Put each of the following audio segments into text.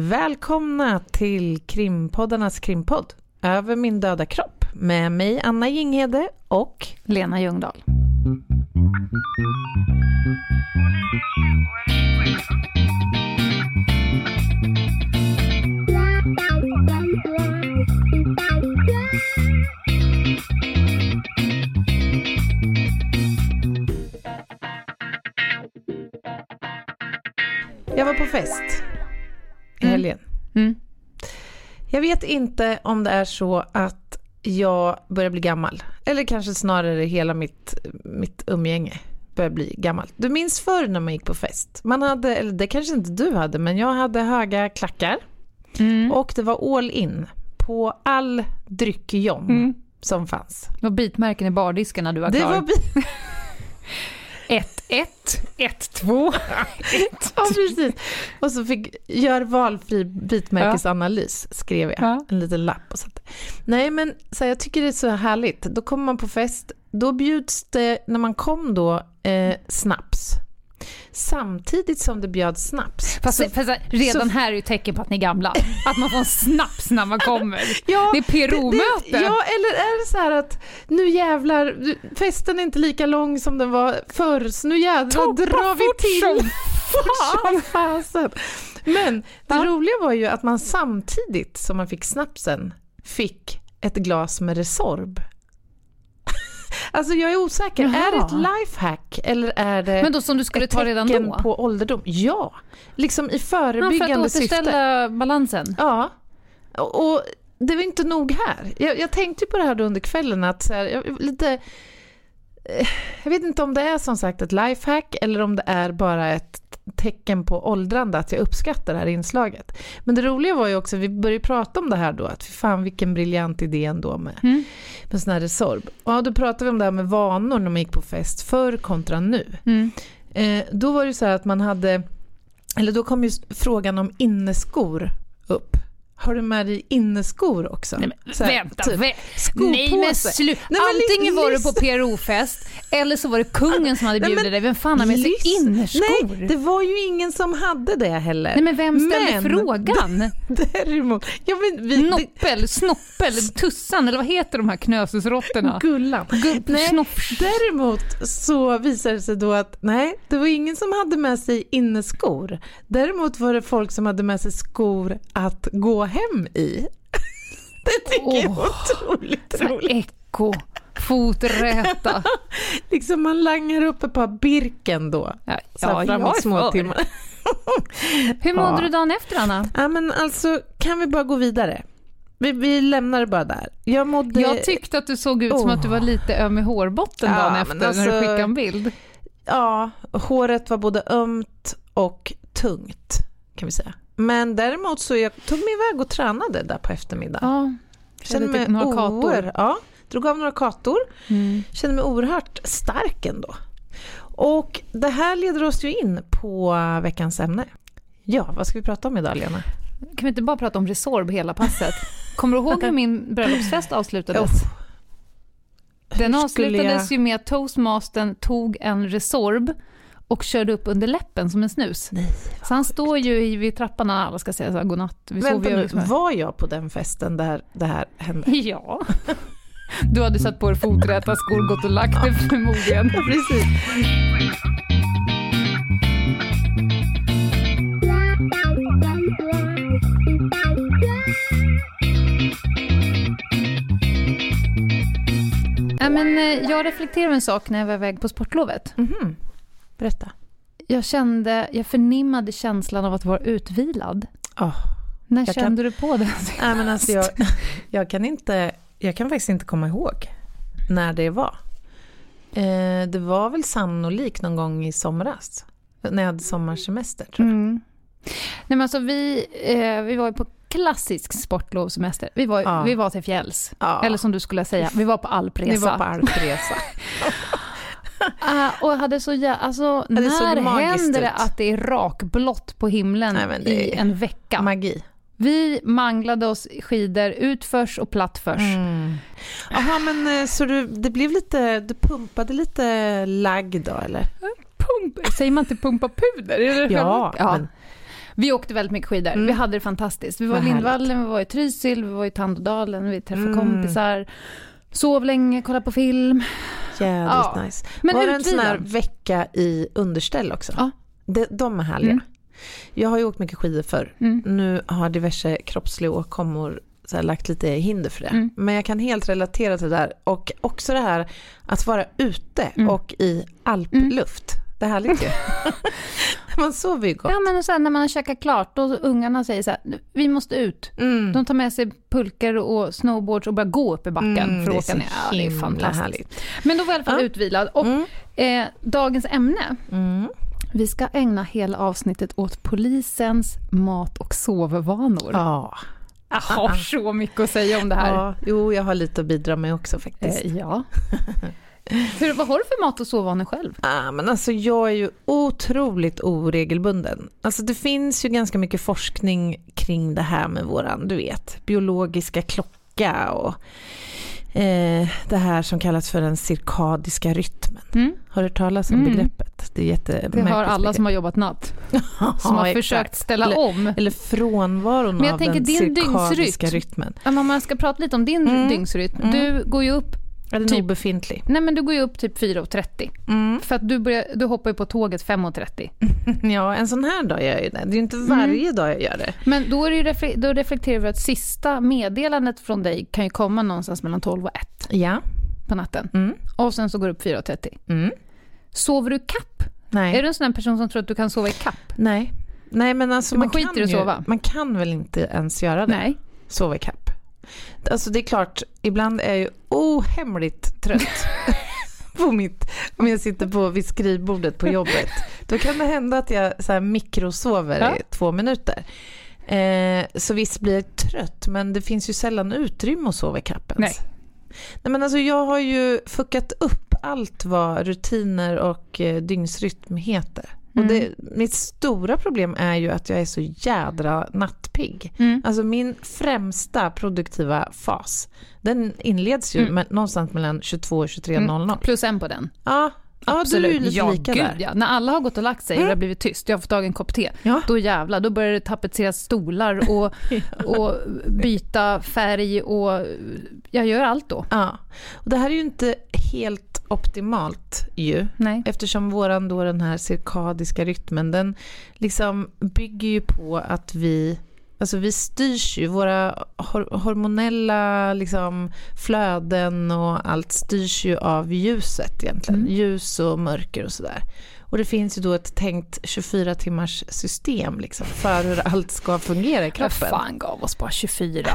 Välkomna till krimpoddarnas krimpodd Över min döda kropp med mig Anna Jinghede och Lena Ljungdahl. Jag var på fest. Mm. Jag vet inte om det är så att jag börjar bli gammal. Eller kanske snarare hela mitt, mitt umgänge börjar bli gammalt. Du minns förr när man gick på fest? Man hade, eller det kanske inte du hade, men jag hade höga klackar. Mm. Och det var all in på all dryck John Mm. som fanns. Det var bitmärken i bardisken när du var Det klar. var bi- 1-1, 1-2, 1. ja, precis. Och så fick gör valfri bitmärkesanalys, skrev jag. Ja. En liten lapp och satte. Nej, men så här, jag tycker det är så härligt. Då kommer man på fest, då bjuds det, när man kom då, eh, snaps. Samtidigt som det bjöds snaps. Fast, Så- fast redan så- här är ju tecken på att ni är gamla. Att man får en snaps när man kommer. Ja, Det är PRO-möte. Ja, eller är det så här att nu jävlar, festen är inte lika lång som den var förr, så nu jävlar Toppa drar vi till. som fasen. Men det Ja. roliga var ju att man samtidigt som man fick snapsen fick ett glas med Resorb. Alltså jag är osäker, Jaha. är det ett lifehack eller är det Men då som du skulle ett ta redan tecken då? på ålderdom? Ja, liksom i Ja, för förebyggande att syfte. återställa balansen. Ja, och det var inte nog här. Jag, jag tänkte på det här under kvällen att så här, jag, lite... eh, Jag vet inte om det är som sagt ett lifehack eller om det är bara ett tecken på åldrande att jag uppskattar det här inslaget. Men det roliga var ju också, vi började prata om det här då, att fan vilken briljant idé ändå med, Mm. med sån här Resorb. Och då pratade vi om det här med vanor när man gick på fest förr kontra nu. Mm. Eh, då var det så här att man hade, eller då kom ju frågan om inneskor. Har du med dig inneskor också? Nej, men, här, vänta, typ. vä- Skopåse. Nej men slut. Nej, men Antingen var du på PRO-fest eller så var det kungen som hade Nej, bjudit men dig. Vem fan har med sig innerskor? Nej, det var ju ingen som hade det heller. Nej men vem ställde Men- frågan? Däremot, ja, men vi, det, Noppel, Snoppel, Tussan eller vad heter de här knösusråttorna? Gullan. Gubb, Nej. Däremot så visade det sig då att nej, det var ingen som hade med sig inneskor. Däremot var det folk som hade med sig skor att gå hem i. Det tycker jag är otroligt roligt. Eko, foträta. Liksom man langar upp ett par Birken då. Ja, Så här ja, framåt jag små timmar. Hur mådde Ja. du dagen efter Anna? Ja men alltså, kan vi bara gå vidare? Vi, vi lämnar det bara där. Jag mådde... Jag tyckte att du såg ut som Åh. att du var lite öm i hårbotten Ja, dagen men efter när alltså- du skickade en bild. Ja, håret var både ömt och tungt kan vi säga. Men däremot så jag tog mig iväg och tränade där på eftermiddagen. Ja, Kände mig några kator. oer- Ja, drog av några kator. mm. Kände mig oerhört stark ändå. Och det här leder oss ju in på veckans ämne. Ja, vad ska vi prata om idag Lena? Kan vi inte bara prata om Resorb hela passet? Kommer du ihåg hur min bröllopsfest avslutades? Uff. Den avslutades jag- ju med att toastmastern tog en Resorb och körde upp under läppen som en snus. Nej, Så han står ju vid trappan när alla ska säga så här, godnatt. Vi Vänta nu, liksom var jag på den festen där det här hände? Ja. Du hade satt på dig foträta skor, gått och lagt dig förmodligen. Precis. Ja, men, eh, jag reflekterade över en sak när jag var iväg på sportlovet. Mhm. Berätta. Jag kände, jag förnimmade känslan av att vara utvilad. Oh. När kände du på det? Nej, men alltså jag, jag, kan inte, jag kan faktiskt inte komma ihåg när det var. Eh, det var väl sannolikt någon gång i somras. När jag hade sommarsemester tror jag. Mm. Nej, men alltså, vi, eh, vi var ju på klassisk sportlovssemester. Vi var, Ja. vi var till fjälls. Ja. Eller som du skulle säga, vi var på alpresa. Ni var på alpresa. Ah, och hade så jä- alltså, det när händer det att det är rakblått på himlen Nej, i en vecka? Magi. Vi manglade oss skidor utförs och plattförs. Mm. Men eh, så du, det blev lite, du pumpade lite lagg då eller? Pump, säger man inte pumpa puder? Ja, ja. men Vi åkte väldigt mycket skidor. Mm. Vi hade det fantastiskt. Vi var i Lindvallen, vi var i Trysil, vi var i Tandådalen, vi träffade Mm. kompisar. Sov länge, kollade på film. Jävligt Ja. nice. Men var det en sån här vecka i underställ också? Ja. De, de är härliga. Mm. Jag har ju åkt mycket skidor förr. Mm. Nu har diverse kroppsliga åkommor så här, lagt lite hinder för det. Mm. Men jag kan helt relatera till det där. Och också det här att vara ute Mm. och i alpluft. Det är härligt ju. Man sover ju gott. Ja, men och sen när man har käkat klart, då ungarna säger så här, vi måste ut. Mm. De tar med sig pulkor och snowboards och börjar gå upp i backen Mm, för att åka så ner. Ja, det är fantastiskt. härligt. Men då var jag i alla fall Ja. utvilad. Och Mm. eh, dagens ämne, Mm. vi ska ägna hela avsnittet åt polisens mat och sovvanor. Ja. Jag har så mycket att säga om det här. ja. Jo, jag har lite att bidra med också faktiskt. Eh, ja. Hur, vad har du för mat och sovvanor själv? Ah, men alltså jag är ju otroligt oregelbunden. Alltså det finns ju ganska mycket forskning kring det här med våran, du vet, biologiska klocka och eh, det här som kallas för den cirkadiska rytmen. Mm. Har du hört talas om Mm. begreppet? Det är Det har alla som har jobbat natt, som har försökt ställa eller, om. Eller frånvaron Men jag av tänker den din cirkadiska dygnsrytm. rytmen. Ja, men Om man ska prata lite om din Mm. dygnsrytm. Mm. Du går ju upp, Är den Typ. obefintlig? nej men du går ju upp typ 4.30. Mm. För att du, börjar, du hoppar ju på tåget 5.30. Ja, en sån här dag gör jag ju det. Det är ju inte varje dag jag gör det. Men då, är det refle- då reflekterar vi att sista meddelandet från dig kan ju komma någonstans mellan 12 och 1 Ja. på natten. Mm. Och sen så går du upp 4.30. Mm. Sover du kapp? Nej. Är du en sån här person som tror att du kan sova i kapp? Nej. Nej, men alltså man kan, skiter i att ju, sova? man kan väl inte ens göra det? Nej. Sova i kapp. Alltså det är klart, ibland är jag ju ohemligt trött. på mitt, om jag sitter på vid skrivbordet på jobbet. Då kan det hända att jag så här mikrosover Ja. i två minuter. Eh, så visst blir jag trött, men det finns ju sällan utrymme att sova i kapp ens. Nej. Nej, men alltså jag har ju fuckat upp allt vad rutiner och eh, dygnsrytm heter. Och Mm. det, mitt stora problem är ju att jag är så jädra nattpigg. Mm. Alltså min främsta produktiva fas, den inleds ju Mm. med, någonstans mellan 22 och 23.00. Mm. Plus en på den. Ja, ja du är lite ja, lika gud, där. ja. När alla har gått och lagt sig och Mm. det har blivit tyst, jag har fått tag i en kopp te. Ja. Då jävlar, då börjar det tapetseras stolar och, och byta färg och jag gör allt då. Ja. Och det här är ju inte helt optimalt ju. Nej. Eftersom våran då den här cirkadiska rytmen, den liksom bygger ju på att vi Alltså vi styrs ju, våra hor- hormonella liksom flöden och allt styrs ju av ljuset egentligen. Mm. Ljus och mörker och sådär. Och det finns ju då ett tänkt 24 timmars system liksom för hur allt ska fungera i Vad kroppen. fan gav oss bara 24?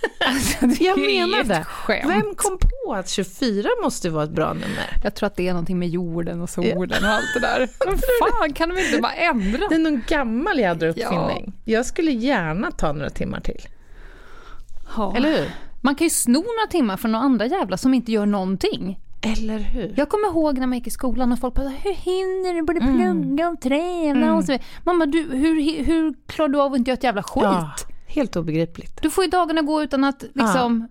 Alltså, det Jag menar det. Skämt. Vem kom på att 24 måste vara ett bra nummer? Jag tror att det är någonting med jorden och solen och allt det där. Men fan, kan de inte bara ändra? Det är någon gammal jädra uppfinning. Jag skulle gärna ta några timmar till. Ja. Eller hur? Man kan ju sno några timmar från några andra jävlar som inte gör någonting. Eller hur? Jag kommer ihåg när man gick i skolan och folk bara hur hinner du både Mm. plugga och träna Mm. och så vidare. Mamma, du, hur, hur klarar du av att inte göra ett jävla skit? Ja, helt obegripligt. Du får ju dagarna gå utan att liksom,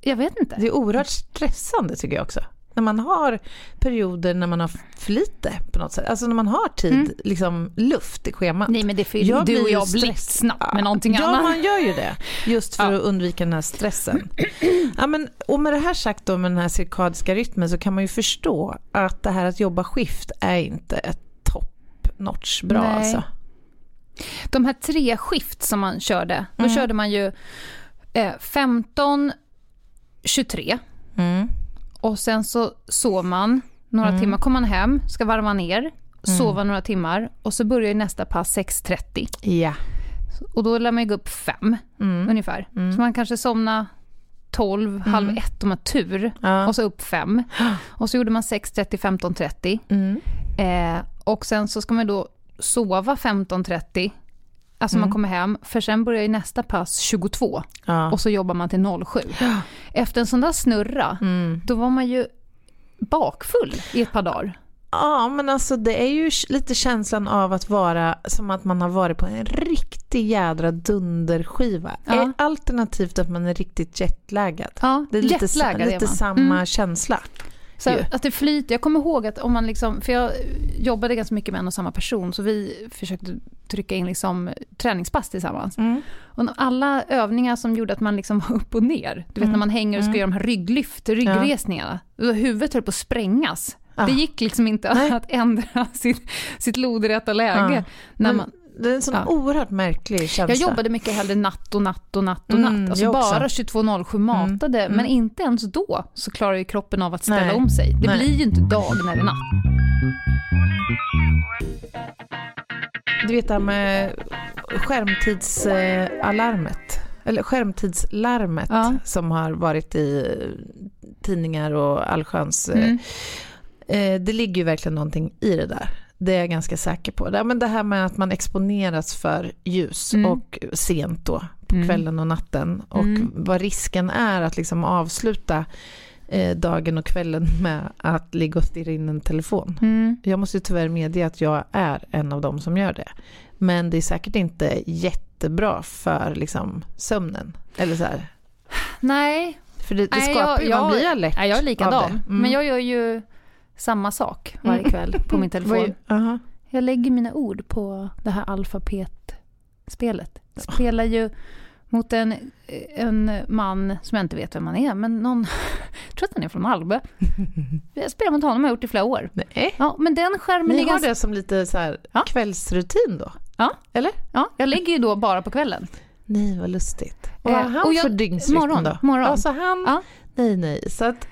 jag vet inte. Det är oerhört stressande tycker jag också. När man har perioder när man har för lite på något sätt. Alltså när man har tid, liksom luft i schemat. Nej men det får ju du och jag blixtsnabbt med någonting ja, annat. man gör ju det. Just för Ja. att undvika den här stressen. Ja, men, och med det här sagt då med den här cirkadiska rytmen så kan man ju förstå att det här att jobba skift är inte ett top notch bra Nej. alltså. De här tre skift som man körde, då Mm. körde man ju eh, 15, 23 Mm. och sen så sov man några Mm. timmar, kom man hem, ska varva ner, sova några timmar och så börjar nästa pass 6.30 Ja. och då lär man ju gå upp fem Mm. ungefär. Mm. Så man kanske somnar 12, halv ett om man har tur Ja. och så upp fem. Och så gjorde man 6.30, 15.30 Mm. eh, och sen så ska man då sova 15.30 Alltså Mm. man kommer hem, för sen börjar ju nästa pass 22 Ja. och så jobbar man till 07. Efter en sån där snurra, Mm. då var man ju bakfull i ett par dagar. Ja, men alltså det är ju lite känslan av att vara som att man har varit på en riktig jädra dunderskiva. Ja. Alternativt att man är riktigt jetlaggad. Ja, Det är lite, är lite samma Mm. känsla. Så ju. att det flyter. Jag kommer ihåg att om man liksom, för jag jobbade ganska mycket med en och samma person, så vi försökte trycka in liksom träningspass tillsammans. Mm. Och alla övningar som gjorde att man liksom var upp och ner, du vet Mm. när man hänger och ska Mm. göra de här rygglyft, ryggresningarna, och huvudet höll på att sprängas. Ah. Det gick liksom inte Nej. att ändra sitt, sitt lodrätta läge. Ah. När man, Det är en sån Ja. oerhört märklig känsla. jag jobbade mycket hellre natt och natt och natt och Mm, natt. Alltså jag också. bara 22.07 matade, Mm. men inte ens då så klarar ju kroppen av att ställa Nej. om sig. Det Nej. blir ju inte dag när det är natt. Du vet det här med skärmtidsalarmet. Eller skärmtidslarmet Ja. som har varit i tidningar och allsköns. eh, Mm. Eh, det ligger ju verkligen någonting i det där. Det är jag ganska säker på. Det, men det här med att man exponeras för ljus Mm. och sent då på Mm. kvällen och natten. Och Mm. vad risken är att liksom avsluta eh, dagen och kvällen med att ligga och stirra in en telefon. Mm. Jag måste ju tyvärr medge att jag är en av dem som gör det. Men det är säkert inte jättebra för liksom, sömnen. Eller så här. Nej, För det, det skapar ju, man blir alert nej, jag är likadan. Mm. Men jag gör ju samma sak varje Mm. kväll på min telefon. Är- aha. Jag lägger mina ord på det här alfabetspelet. Spelar ju mot en, en man som jag inte vet vem han är, men någon, jag tror att han är från Malmö. Jag spelar mot honom, har gjort i flera år. Nej. Ja, men den skärmen Ni har ganska... det som lite så här Ja. kvällsrutin då? Ja. Eller? Ja, jag lägger ju då bara på kvällen. Nej, vad lustigt. Och vad har han och jag- för dygnsrytm då? morgon. Alltså han, Ja. nej nej. Så att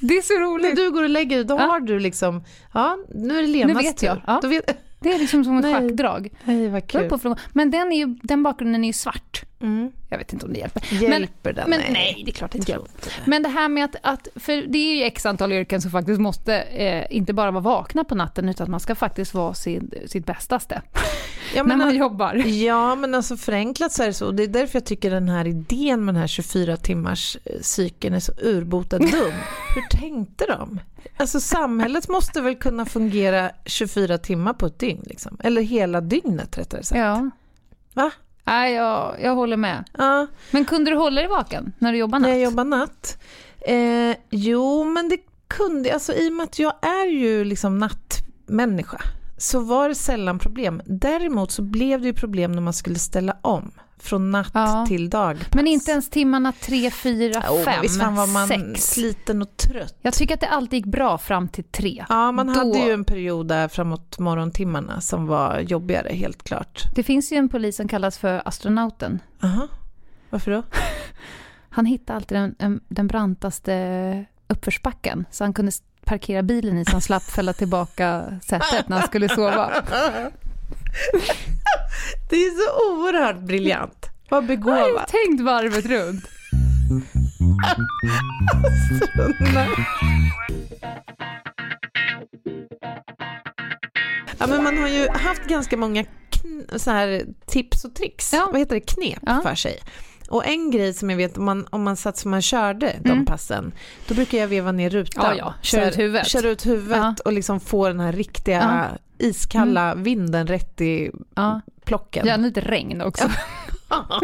Det är så när roligt. du går och lägger dig, då Ja. har du liksom, ja nu är det Lenas Nu vet jag. Ja. Vet, Det är liksom som ett Nej. schackdrag. nej vad kul. Men den, är ju, den bakgrunden är ju svart. Mm. Jag vet inte om det hjälper. Hjälper den? Men nej, det är klart det inte hjälper. Men det här med att, att, för det är ju x antal yrken som faktiskt måste eh, inte bara vara vakna på natten utan man ska faktiskt vara sin, sitt bästaste Ja, när men, man jobbar. ja, men alltså förenklat så är det så. Det är därför jag tycker den här idén med den här 24 timmars eh, cykeln är så urbotad dum. Hur tänkte de? Alltså samhället måste väl kunna fungera 24 timmar på ett dygn? Liksom. Eller hela dygnet rättare sagt. Ja. Va? Nej, jag, jag håller med. Ja, Men kunde du hålla dig vaken när du jobbar natt? när jag jobbar natt. Eh, jo, men det kunde alltså i och med att jag är ju liksom nattmänniska så var det sällan problem. Däremot så blev det ju problem när man skulle ställa om från natt Ja. till dag. Men inte ens timmarna 3, 4, Jo, 5, visst fan var man 6. sliten och trött. Jag tycker att det alltid gick bra fram till 3. Ja, man Då- hade ju en period där framåt morgontimmarna som var jobbigare, helt klart. Det finns ju en polis som kallas för astronauten. Aha. Varför då? Han hittade alltid den, en, den brantaste uppförsbacken så han kunde parkera bilen i så han slapp fälla tillbaka sätet när han skulle sova. Det är så oerhört briljant. Vad Jag har begåvat. tänkt varvet runt. Ja, men man har ju haft ganska många så här tips och tricks, Ja. vad heter det, knep Ja. för sig. Och en grej som jag vet, om man, om man satt som man körde de Mm. passen, då brukar jag veva ner rutan. Ja, ja. Kör här, ut huvudet. Kör ut huvudet Ja. och liksom få den här riktiga iskalla vinden rätt i Ja, plocken. gärna lite regn också. Ja.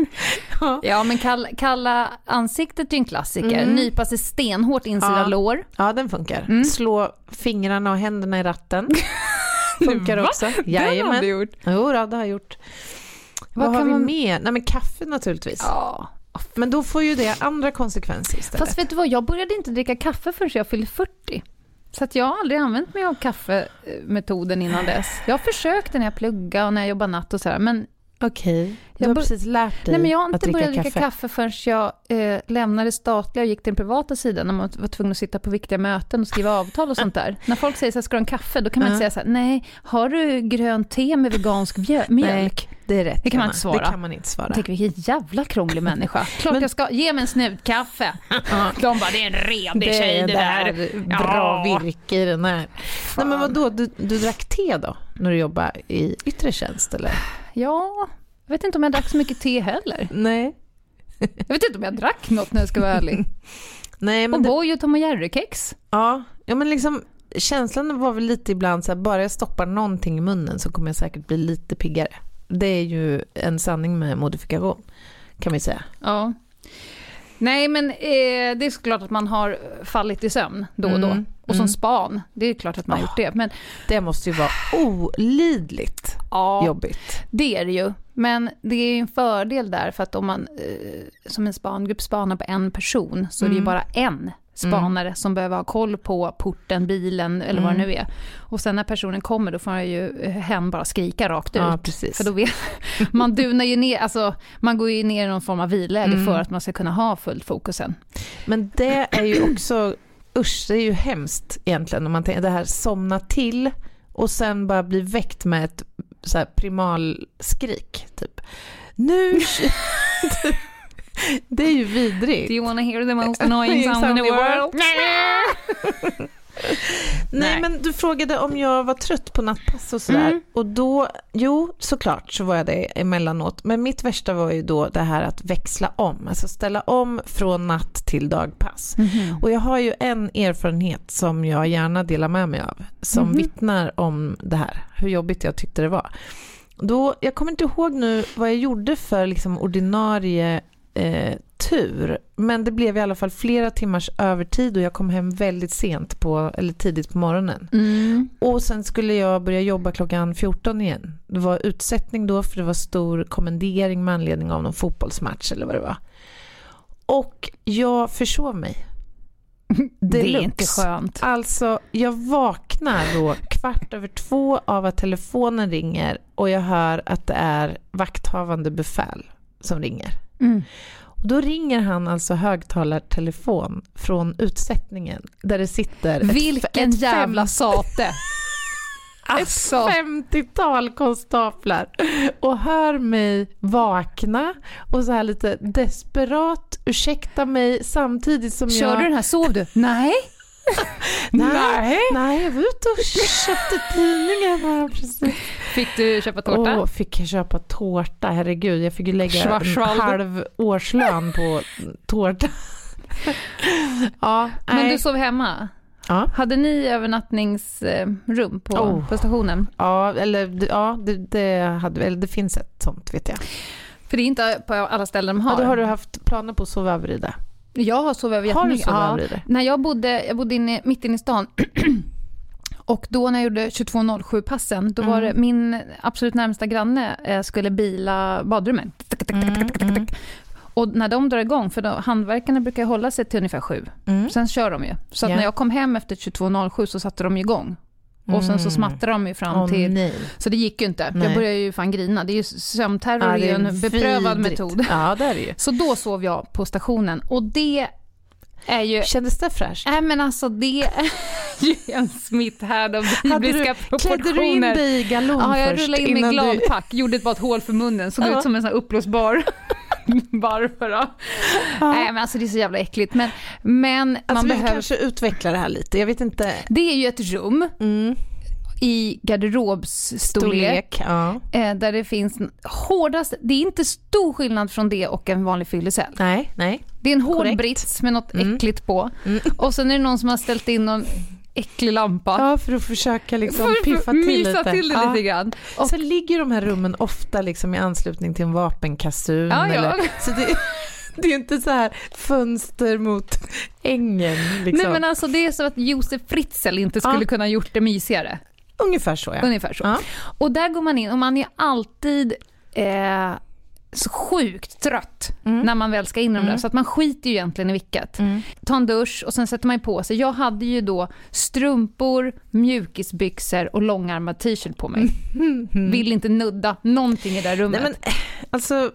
Ja, men kalla, kalla ansiktet är ju en klassiker. Mm. Nypa sig stenhårt insida Ja. lår. Ja, den funkar. Mm. Slå fingrarna och händerna i ratten. Funkar Va? också. Den har Jajamän. du gjort. Jo, det har jag gjort. Vad Vad, har vi man- mer? Nej, men kaffe naturligtvis. Ja. Men då får ju det andra konsekvenser istället. Fast vet du vad, jag började inte dricka kaffe förrän jag fyllde 40. Så att jag har aldrig använt mig av kaffemetoden innan dess. Jag försökte när jag pluggade och när jag jobbade natt och sådär, men, Okej, du Jag har precis lärt dig nej, men jag har inte börjat dricka kaffe förrän jag eh, lämnade statliga och gick till den privata sidan när man var tvungen att sitta på viktiga möten och skriva avtal och sånt där. När folk säger så här, ska du ha en kaffe? Då kan man inte säga så här, nej, har du grönt te med vegansk mjölk? Det är rätt. Det kan man inte svara. Det kan man inte svara. Tänker, vilken jävla krånglig människa. Klart Men- jag ska, ge mig en snutkaffe. Ja. De bara, det är en redig tjej det där. bra Ja. virke i den här. Nej, men vadå, du, du drack te då? När du jobbade i yttre tjänst eller? Ja, jag vet inte om jag drack så mycket te heller. Nej. Jag vet inte om jag drack något när jag ska vara ärlig. Nej, men det, O'boy och Tom och Jerry-kex. ja, ja, men liksom känslan var väl lite ibland så här, bara jag stoppar någonting i munnen så kommer jag säkert bli lite piggare. Det är ju en sanning med modifikation, kan vi säga. Ja. Nej, men eh, det är såklart att man har fallit i sömn då och då. Mm. Och som Mm. span, det är klart att man har gjort det. Men Det måste ju vara olidligt ja, jobbigt. det är det ju. Men det är ju en fördel där för att om man eh, som en spangrupp spanar på en person så är det ju Mm. bara en spanare som behöver ha koll på porten, bilen eller vad det Mm. nu är. Och sen när personen kommer då får ju eh, hen bara skrika rakt ut. Ja. För då vet man dunar ju ner, alltså man går ju ner i någon form av viläge Mm. för att man ska kunna ha fullt fokus sen. Men det är ju också, usch, det är ju hemskt egentligen om man tänker det här somna till och sen bara bli väckt med ett så primalskrik typ. Nu... det är ju vidrigt. Do you wanna hear the most annoying sound in the world? Nej, Nej. men du frågade om jag var trött på nattpass och sådär. Mm. Och då, jo såklart så var jag det emellanåt. Men mitt värsta var ju då det här att växla om. Alltså ställa om från natt till dagpass. Mhm. Och jag har ju en erfarenhet som jag gärna delar med mig av. Som Mhm. vittnar om det här. Hur jobbigt jag tyckte det var. Då, jag kommer inte ihåg nu vad jag gjorde för liksom ordinarie eh, tur. Men det blev i alla fall flera timmars övertid och jag kom hem väldigt sent på, eller tidigt på morgonen. Mm. Och sen skulle jag börja jobba klockan 14 igen. Det var utsättning då för det var stor kommendering med anledning av någon fotbollsmatch eller vad det var. Och jag försov mig. Det är Deluxe. inte skönt. Alltså, jag vaknar då kvart över två av att telefonen ringer och jag hör att det är vakthavande befäl som ringer. Mm. Och då ringer han alltså högtalartelefon från utsättningen där det sitter ett, Vilken ett jävla fem- sate. Alltså, ett 50-tal konstaplar och hör mig vakna och så här lite desperat ursäkta mig samtidigt som kör jag... du den här, sov du? Nej. Nej. Nej, jag var ute och köpte tidningen. Precis. Fick du köpa tårta? Åh, fick jag köpa tårta? Herregud, jag fick ju lägga en Schwarzwald. halv årslön på tårta. ja, Men nej. du sov hemma? Ja. Hade ni övernattningsrum på, Oh. på stationen? Ja, eller ja, det, det, hade, eller det finns ett sånt vet jag. För det är inte på alla ställen de har. Ja, då har du haft planer på att sova över i det? Jag har sovit över Har du jättemycket. Ja. När jag bodde, jag bodde inne, mitt inne i stan och då när jag gjorde 22.07-passen, då var Mm. det min absolut närmsta granne eh, skulle bila badrummet. Mm, mm. Och när de drar igång, för då, handverkarna brukar hålla sig till ungefär sju, Mm. sen kör de ju. Så Ja. när jag kom hem efter 22.07 så satte de igång. Och sen så Mm. smattrade de ju fram Åh, till... nej. Så det gick ju inte. Nej. Jag började ju fan grina. Det är ju sömnterror, Ja, är ju en beprövad metod. Ja, det är det ju. Så då sov jag på stationen och det är ju... Kändes det fräscht? Nej men alltså det är ju en smitthärd av bibliska du, klädde du in proportioner. dig i galon Ja, jag rullade in med innan du- gladpack, gjorde bara ett hål för munnen, såg Ja. ut som en sån här uppblåsbar Då? Ja. Nej men alltså det är så jävla äckligt. Men, men Alltså, man vi behöver... kanske utveckla det här lite. Jag vet inte. Det är ju ett rum Mm. i garderobsstorlek Ja. eh, där det finns hårdast, det är inte stor skillnad från det och en vanlig fyllecell. Nej, nej. Det är en hård brits med något Mm. äckligt på. Mm. Och sen är det någon som har ställt in någon äcklig lampa. Ja, för att försöka liksom För- piffa till mysa lite. till det ja. lite grann. Och, Sen ligger de här rummen ofta liksom i anslutning till en vapenkassun. Ja, ja. Eller, så det, det är inte så här fönster mot ängen. Liksom. nej men alltså det är så att Josef Fritzl inte skulle Ja. kunna gjort det mysigare. Ungefär så ja. Ungefär så. Ja. Och där går man in och man är alltid eh, så sjukt trött Mm. när man väl ska in i de där. Mm. Så att man skiter ju egentligen i vilket. Mm. Ta en dusch och sen sätter man på sig. Jag hade ju då strumpor, mjukisbyxor och långärmad t-shirt på mig. Mm. Vill inte nudda någonting i det där rummet. Nej men alltså,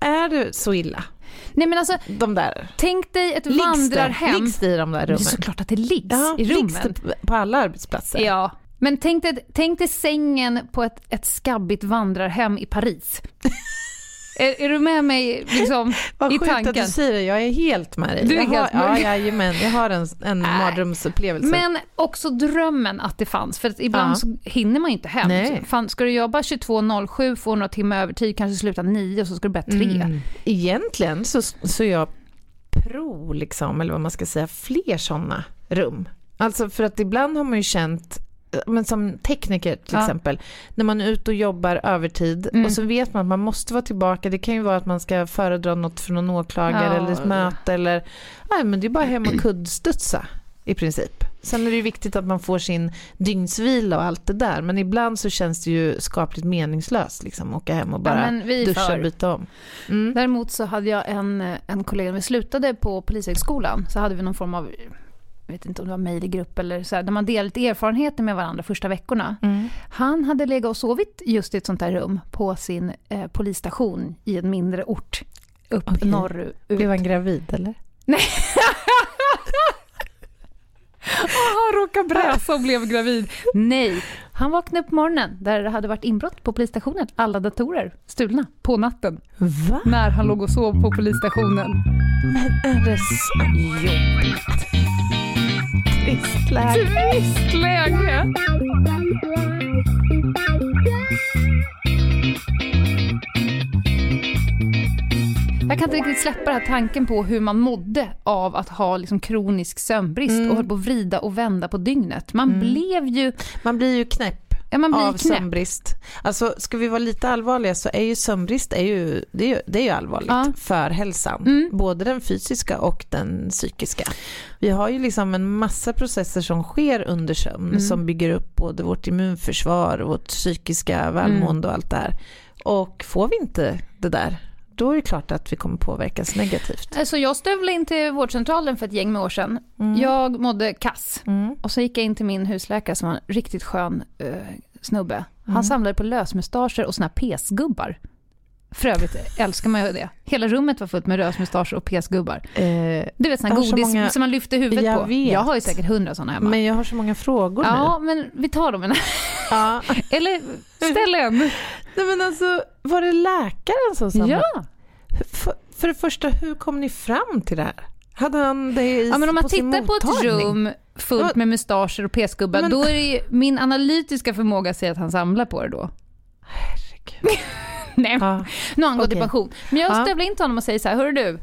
är det så illa? Nej men alltså, De där? tänk dig ett Liggs det, vandrarhem. liggs det i de där Det är rummen? såklart att det liggs Ja, i liggs rummen. det på alla arbetsplatser? Ja. Men tänk dig, tänk dig sängen på ett, ett skabbigt vandrarhem i Paris. Är, är du med mig liksom, Vad i sjukt att tanken? du säger det, jag är helt med dig. Du är jag helt har, med. ja, jajamän, jag har en, en mardrömsupplevelse. Men också drömmen att det fanns, för att ibland Ja. så hinner man ju inte hem. Nej. Fan, ska du jobba 22.07, få några timmar övertid, kanske sluta 9 och så ska du börja 3. Mm. Egentligen så, så jag pro, liksom, eller vad man ska säga, fler sådana rum. Alltså för att ibland har man ju känt, men som tekniker till Ja. exempel, när man är ute och jobbar övertid Mm. och så vet man att man måste vara tillbaka. Det kan ju vara att man ska föredra något från någon åklagare Ja. eller ett möte eller, nej men det är bara hem och kuddstudsa i princip. Sen är det ju viktigt att man får sin dygnsvila och allt det där. Men ibland så känns det ju skapligt meningslöst liksom åka hem och bara är duscha för. och byta om. Mm. Däremot så hade jag en, en kollega, när vi slutade på Polishögskolan, så hade vi någon form av, jag vet inte om det var mejlgrupp eller så här, där man delade lite erfarenheter med varandra första veckorna. Mm. Han hade legat och sovit just i ett sånt här rum på sin eh, polisstation i en mindre ort upp Okej. norrut. Blev han gravid eller? Han råkade bräsa och blev gravid. Nej, han vaknade upp på morgonen där det hade varit inbrott på polisstationen. Alla datorer stulna på natten Va? när han låg och sov på polisstationen. Men är det så jobbigt? Trist läge. Trist läge! Jag kan inte riktigt släppa den här tanken på hur man mådde av att ha liksom kronisk sömnbrist Mm. och höll på att vrida och vända på dygnet. Man Mm. blev ju... Man blir ju knäpp. Ja, man blir av knäpp. sömnbrist. Alltså ska vi vara lite allvarliga så är ju sömnbrist är ju, det är ju, det är ju allvarligt Ja. för hälsan. Mm. Både den fysiska och den psykiska. Vi har ju liksom en massa processer som sker under sömn Mm. som bygger upp både vårt immunförsvar och vårt psykiska välmående och allt det här. Och får vi inte det där, då är det klart att vi kommer påverkas negativt. Alltså jag stövlade in till vårdcentralen för ett gäng med år sedan. Mm. Jag mådde kass. Mm. Och så gick jag in till min husläkare som var en riktigt skön eh, snubbe. Han Mm. samlade på lösmustascher och såna här pesgubbar. För övrigt älskar man ju det. Hela rummet var fullt med lösmustascher och pesgubbar. Eh, Du vet här har så godis många- som man lyfter huvudet Jag på. vet. Jag har ju säkert hundra såna hemma. men jag har så många frågor ja, men vi tar dem. Ja. Eller ställ en. Nej, men alltså, var det läkaren som samlade? Ja. För, för det första, hur kom ni fram till det här? Hade han det i, ja, men om man på tittar på ett rum fullt med mustascher och pesgubbar, Men- då är det ju, min analytiska förmåga säger att han samlar på det då. Herregud. Nej, Ja. nu har han gått i pension. Men jag Ja. stövlar in till honom och säger så här, hörru du,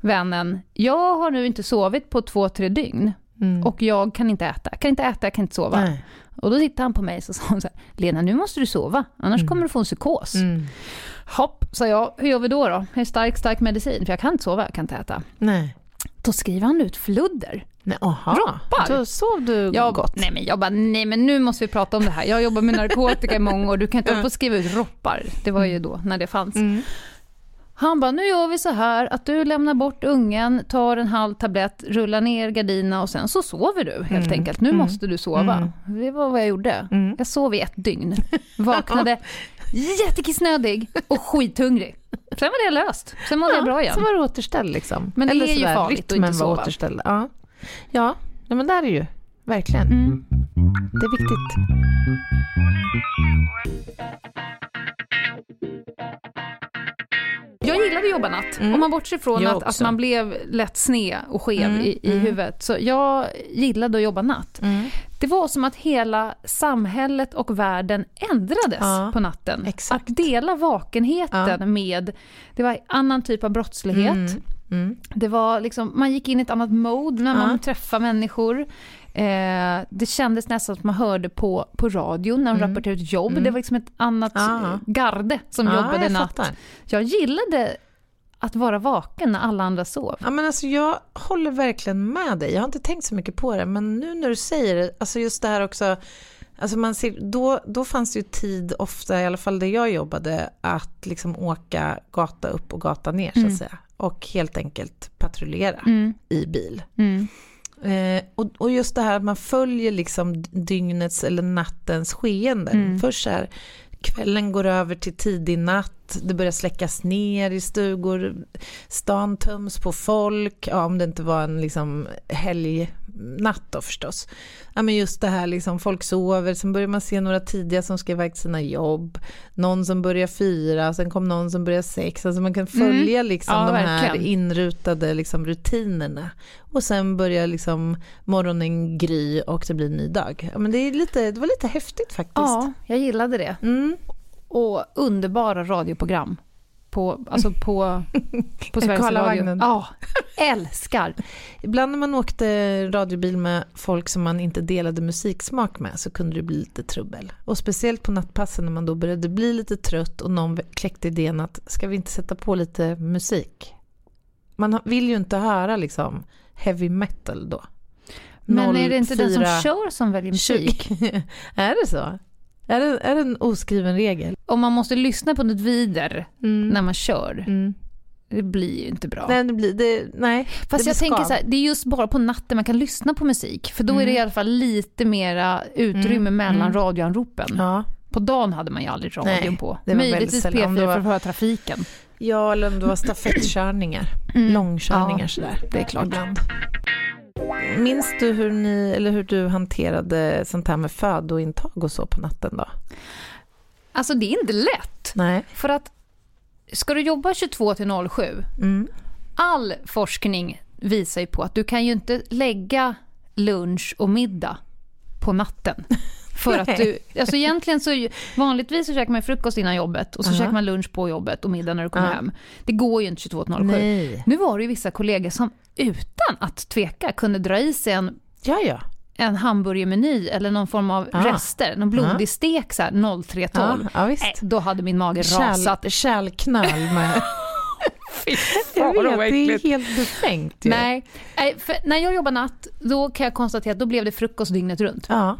vännen, jag har nu inte sovit på två, tre dygn Mm. och jag kan inte äta. Jag kan inte äta, jag kan inte sova. Nej. Och då tittade han på mig och så sa han så här, Lena nu måste du sova, annars Mm. kommer du få en psykos. Mm. Hopp, sa jag, hur gör vi då då? Är stark, stark medicin, för jag kan inte sova, jag kan inte äta. Nej. Då skriver han ut fludder. Nej, aha. Droppar. Då sov du Jag, gott. nej, men jag bara, nej men nu måste vi prata om det här. Jag jobbar med narkotika i många år, du kan inte hålla på och skriva ut droppar. Det var ju då, när det fanns. Mm. Han bara, nu gör vi så här att du lämnar bort ungen, tar en halv tablett, rullar ner gardinerna och sen så sover du helt Mm. enkelt. Nu Mm. måste du sova. Det var vad jag gjorde. Mm. Jag sov i ett dygn. Vaknade jättekissnödig och skithungrig. Sen var det löst. Sen mådde jag bra igen. Så var det återställd liksom. Men det Eller är ju farligt att inte var sova. återställd. Ja, ja men där är ju verkligen. Mm. Det är viktigt. Jag gillade att jobba natt. Mm. Om man bortser från att, att man blev lätt sned och skev Mm, i, i mm. huvudet. Så jag gillade att jobba natt. Mm. Det var som att hela samhället och världen ändrades Ja, på natten. exakt. Att dela vakenheten med, det var annan typ av brottslighet. Mm. Mm. Det var liksom, man gick in i ett annat mode när man Ja. träffade människor. Eh, det kändes nästan som att man hörde på, på radion när de Mm. rapporterade ett jobb. Mm. Det var liksom ett annat Ja. garde som Ja, jobbade jag natt. fattar. Jag gillade att vara vaken när alla andra sov. Ja, men alltså, jag håller verkligen med dig. Jag har inte tänkt så mycket på det, men nu när du säger det, alltså just det här också, alltså man ser, då, då fanns det ju tid ofta, i alla fall där jag jobbade, att liksom åka gata upp och gata ner så att Mm. säga. Och helt enkelt patrullera Mm. i bil. Mm. Eh, och, och just det här att man följer liksom dygnets eller nattens skeenden. Mm. Först så här, kvällen går över till tidig natt, det börjar släckas ner i stugor, stan töms på folk, ja, om det inte var en liksom helgnatt då förstås. Ja, men just det här, liksom, folk sover, sen börjar man se några tidiga som ska iväg till sina jobb, någon som börjar fyra, sen kom någon som börjar sex, alltså man kan följa liksom Ja, de här verkligen. inrutade liksom, rutinerna. Och sen börjar liksom morgonen gry och det blir en ny dag. Ja, men det, är lite, det var lite häftigt faktiskt. Ja, jag gillade det. Mm. Och underbara radioprogram. På, alltså på, på Sveriges Radio. Karlavagnen. Ja, älskar. Ibland när man åkte radiobil med folk som man inte delade musiksmak med så kunde det bli lite trubbel. Och speciellt på nattpassen när man då började bli lite trött och någon kläckte idén att ska vi inte sätta på lite musik? Man vill ju inte höra liksom heavy metal då. Men är det inte den som 04 kör som väljer musik? är det så? Är det, är det en oskriven regel? Om man måste lyssna på något vidare Mm. när man kör, Mm. det blir ju inte bra. Nej, det blir, det, nej. Fast det jag tänker så här, det är just bara på natten man kan lyssna på musik. För då är det Mm. i alla fall lite mera utrymme Mm, mellan mm. radioanropen. Ja. På dagen hade man ju aldrig radion Nej, på. det var Möjligtvis sällan. Om P4 det var- för att höra trafiken. ja, eller om det var stafettkörningar. Mm. Långkörningar Ja, sådär. det är klart. Ibland. Minns du hur, ni, eller hur du hanterade sånt här med födointag och så på natten då? Alltså det är inte lätt. Nej. För att ska du jobba 22 till 07, Mm. all forskning visar ju på att du kan ju inte lägga lunch och middag på natten. För att du, alltså egentligen så, vanligtvis så käkar man frukost innan jobbet och så Aha. käkar man lunch på jobbet och middag när du kommer Ja. hem. Det går ju inte 22 till 07. Nej. Nu var det ju vissa kollegor som utan att tveka kunde dra i sig en, Ja, ja. en hamburgermeny eller någon form av Ah. rester, någon blodig stek så här 03.12. Ja, ja visst. Nej, då hade min mage rasat. Kärl, kärlknall med... Fy fan, vad vet, det är helt befängt ju. Nej, när jag jobbar natt, då kan jag konstatera att då blev det frukost dygnet runt. Ja.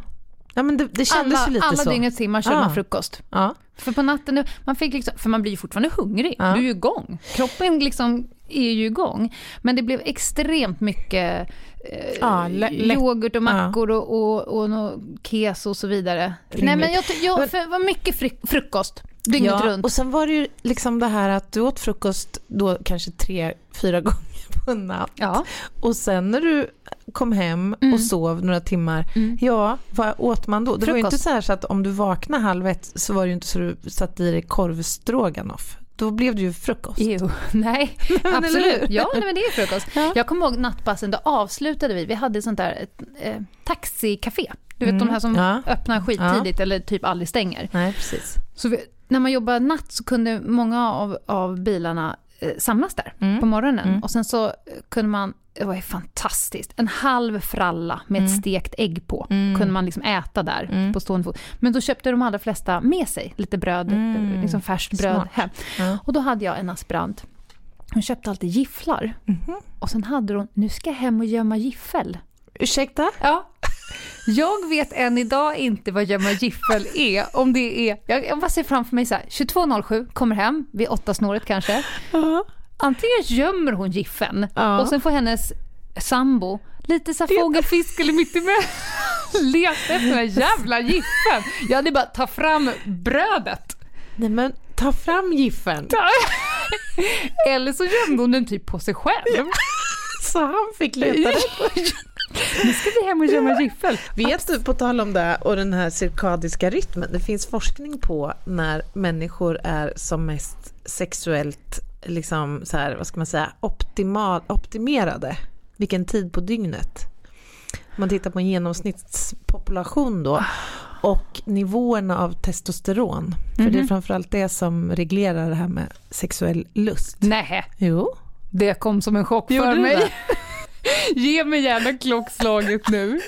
ja, men det, det kändes Alla, ju lite alla så. dygnets timmar körde Ah. man frukost. Ja. För på natten, man fick liksom, för man blir ju fortfarande hungrig. Ja. Du är ju igång. Kroppen liksom är ju igång. Men det blev extremt mycket eh, Ja, yoghurt och mackor och, och, och nå keso och så vidare. Nej, men jag, jag, för det var mycket fri, frukost dygnet ja, runt. och sen var det ju liksom det här att du åt frukost då kanske tre, fyra gånger på en natt. Ja. Och sen när du kom hem Mm. och sov några timmar, Mm. ja, vad åt man då? Det var ju Frukost. inte så här så att om du vaknade halv ett så var det ju inte så du satte i dig korvstroganoff. Då blev det ju frukost. Jo, nej, absolut. Ja, nej, men det är frukost. Ja. Jag kommer ihåg nattpassen, då avslutade vi, vi hade sånt där ett, eh, taxicafé. Du vet Mm. de här som Ja. öppnar skittidigt eller typ aldrig stänger. Nej, precis. Så vi, när man jobbar natt så kunde många av, av bilarna samlas där Mm. på morgonen. Mm. Och sen så eh, kunde man, det var ju fantastiskt, en halv fralla med ett Mm. stekt ägg på. Mm. Kunde man liksom äta där Mm. på stående fot. Men då köpte de allra flesta med sig lite bröd, Mm. eh, liksom färskt bröd Smart. hem. Och då hade jag en aspirant. Hon köpte alltid gifflar. Mhm. Och sen hade hon, nu ska jag hem och gömma giffel. Ursäkta? Ja. Jag vet än idag inte vad gömma giffel är. Om det är, jag, jag bara ser framför mig så här, 22.07, kommer hem, vid åtta snåret kanske. Ja. Antingen gömmer hon giffeln Ja. och sen får hennes sambo lite så här fågelfisk eller mittemellan leta efter den jävla giffeln. Jag hade bara ta fram brödet. Nej men ta fram giffeln. Eller så gömde hon den typ på sig själv. Så han fick leta rätt. Nu ska vi hem och gömma giffel. Vet du, på tal om det och den här cirkadiska rytmen, det finns forskning på när människor är som mest sexuellt, liksom så här, vad ska man säga, optimal, optimerade, vilken tid på dygnet. Om man tittar på en genomsnittspopulation då, och nivåerna av testosteron, för det är Mhm. framförallt det som reglerar det här med sexuell lust. Nej, Jo, det kom som en chock Gjorde för det mig. det? Ge mig gärna klockslaget nu.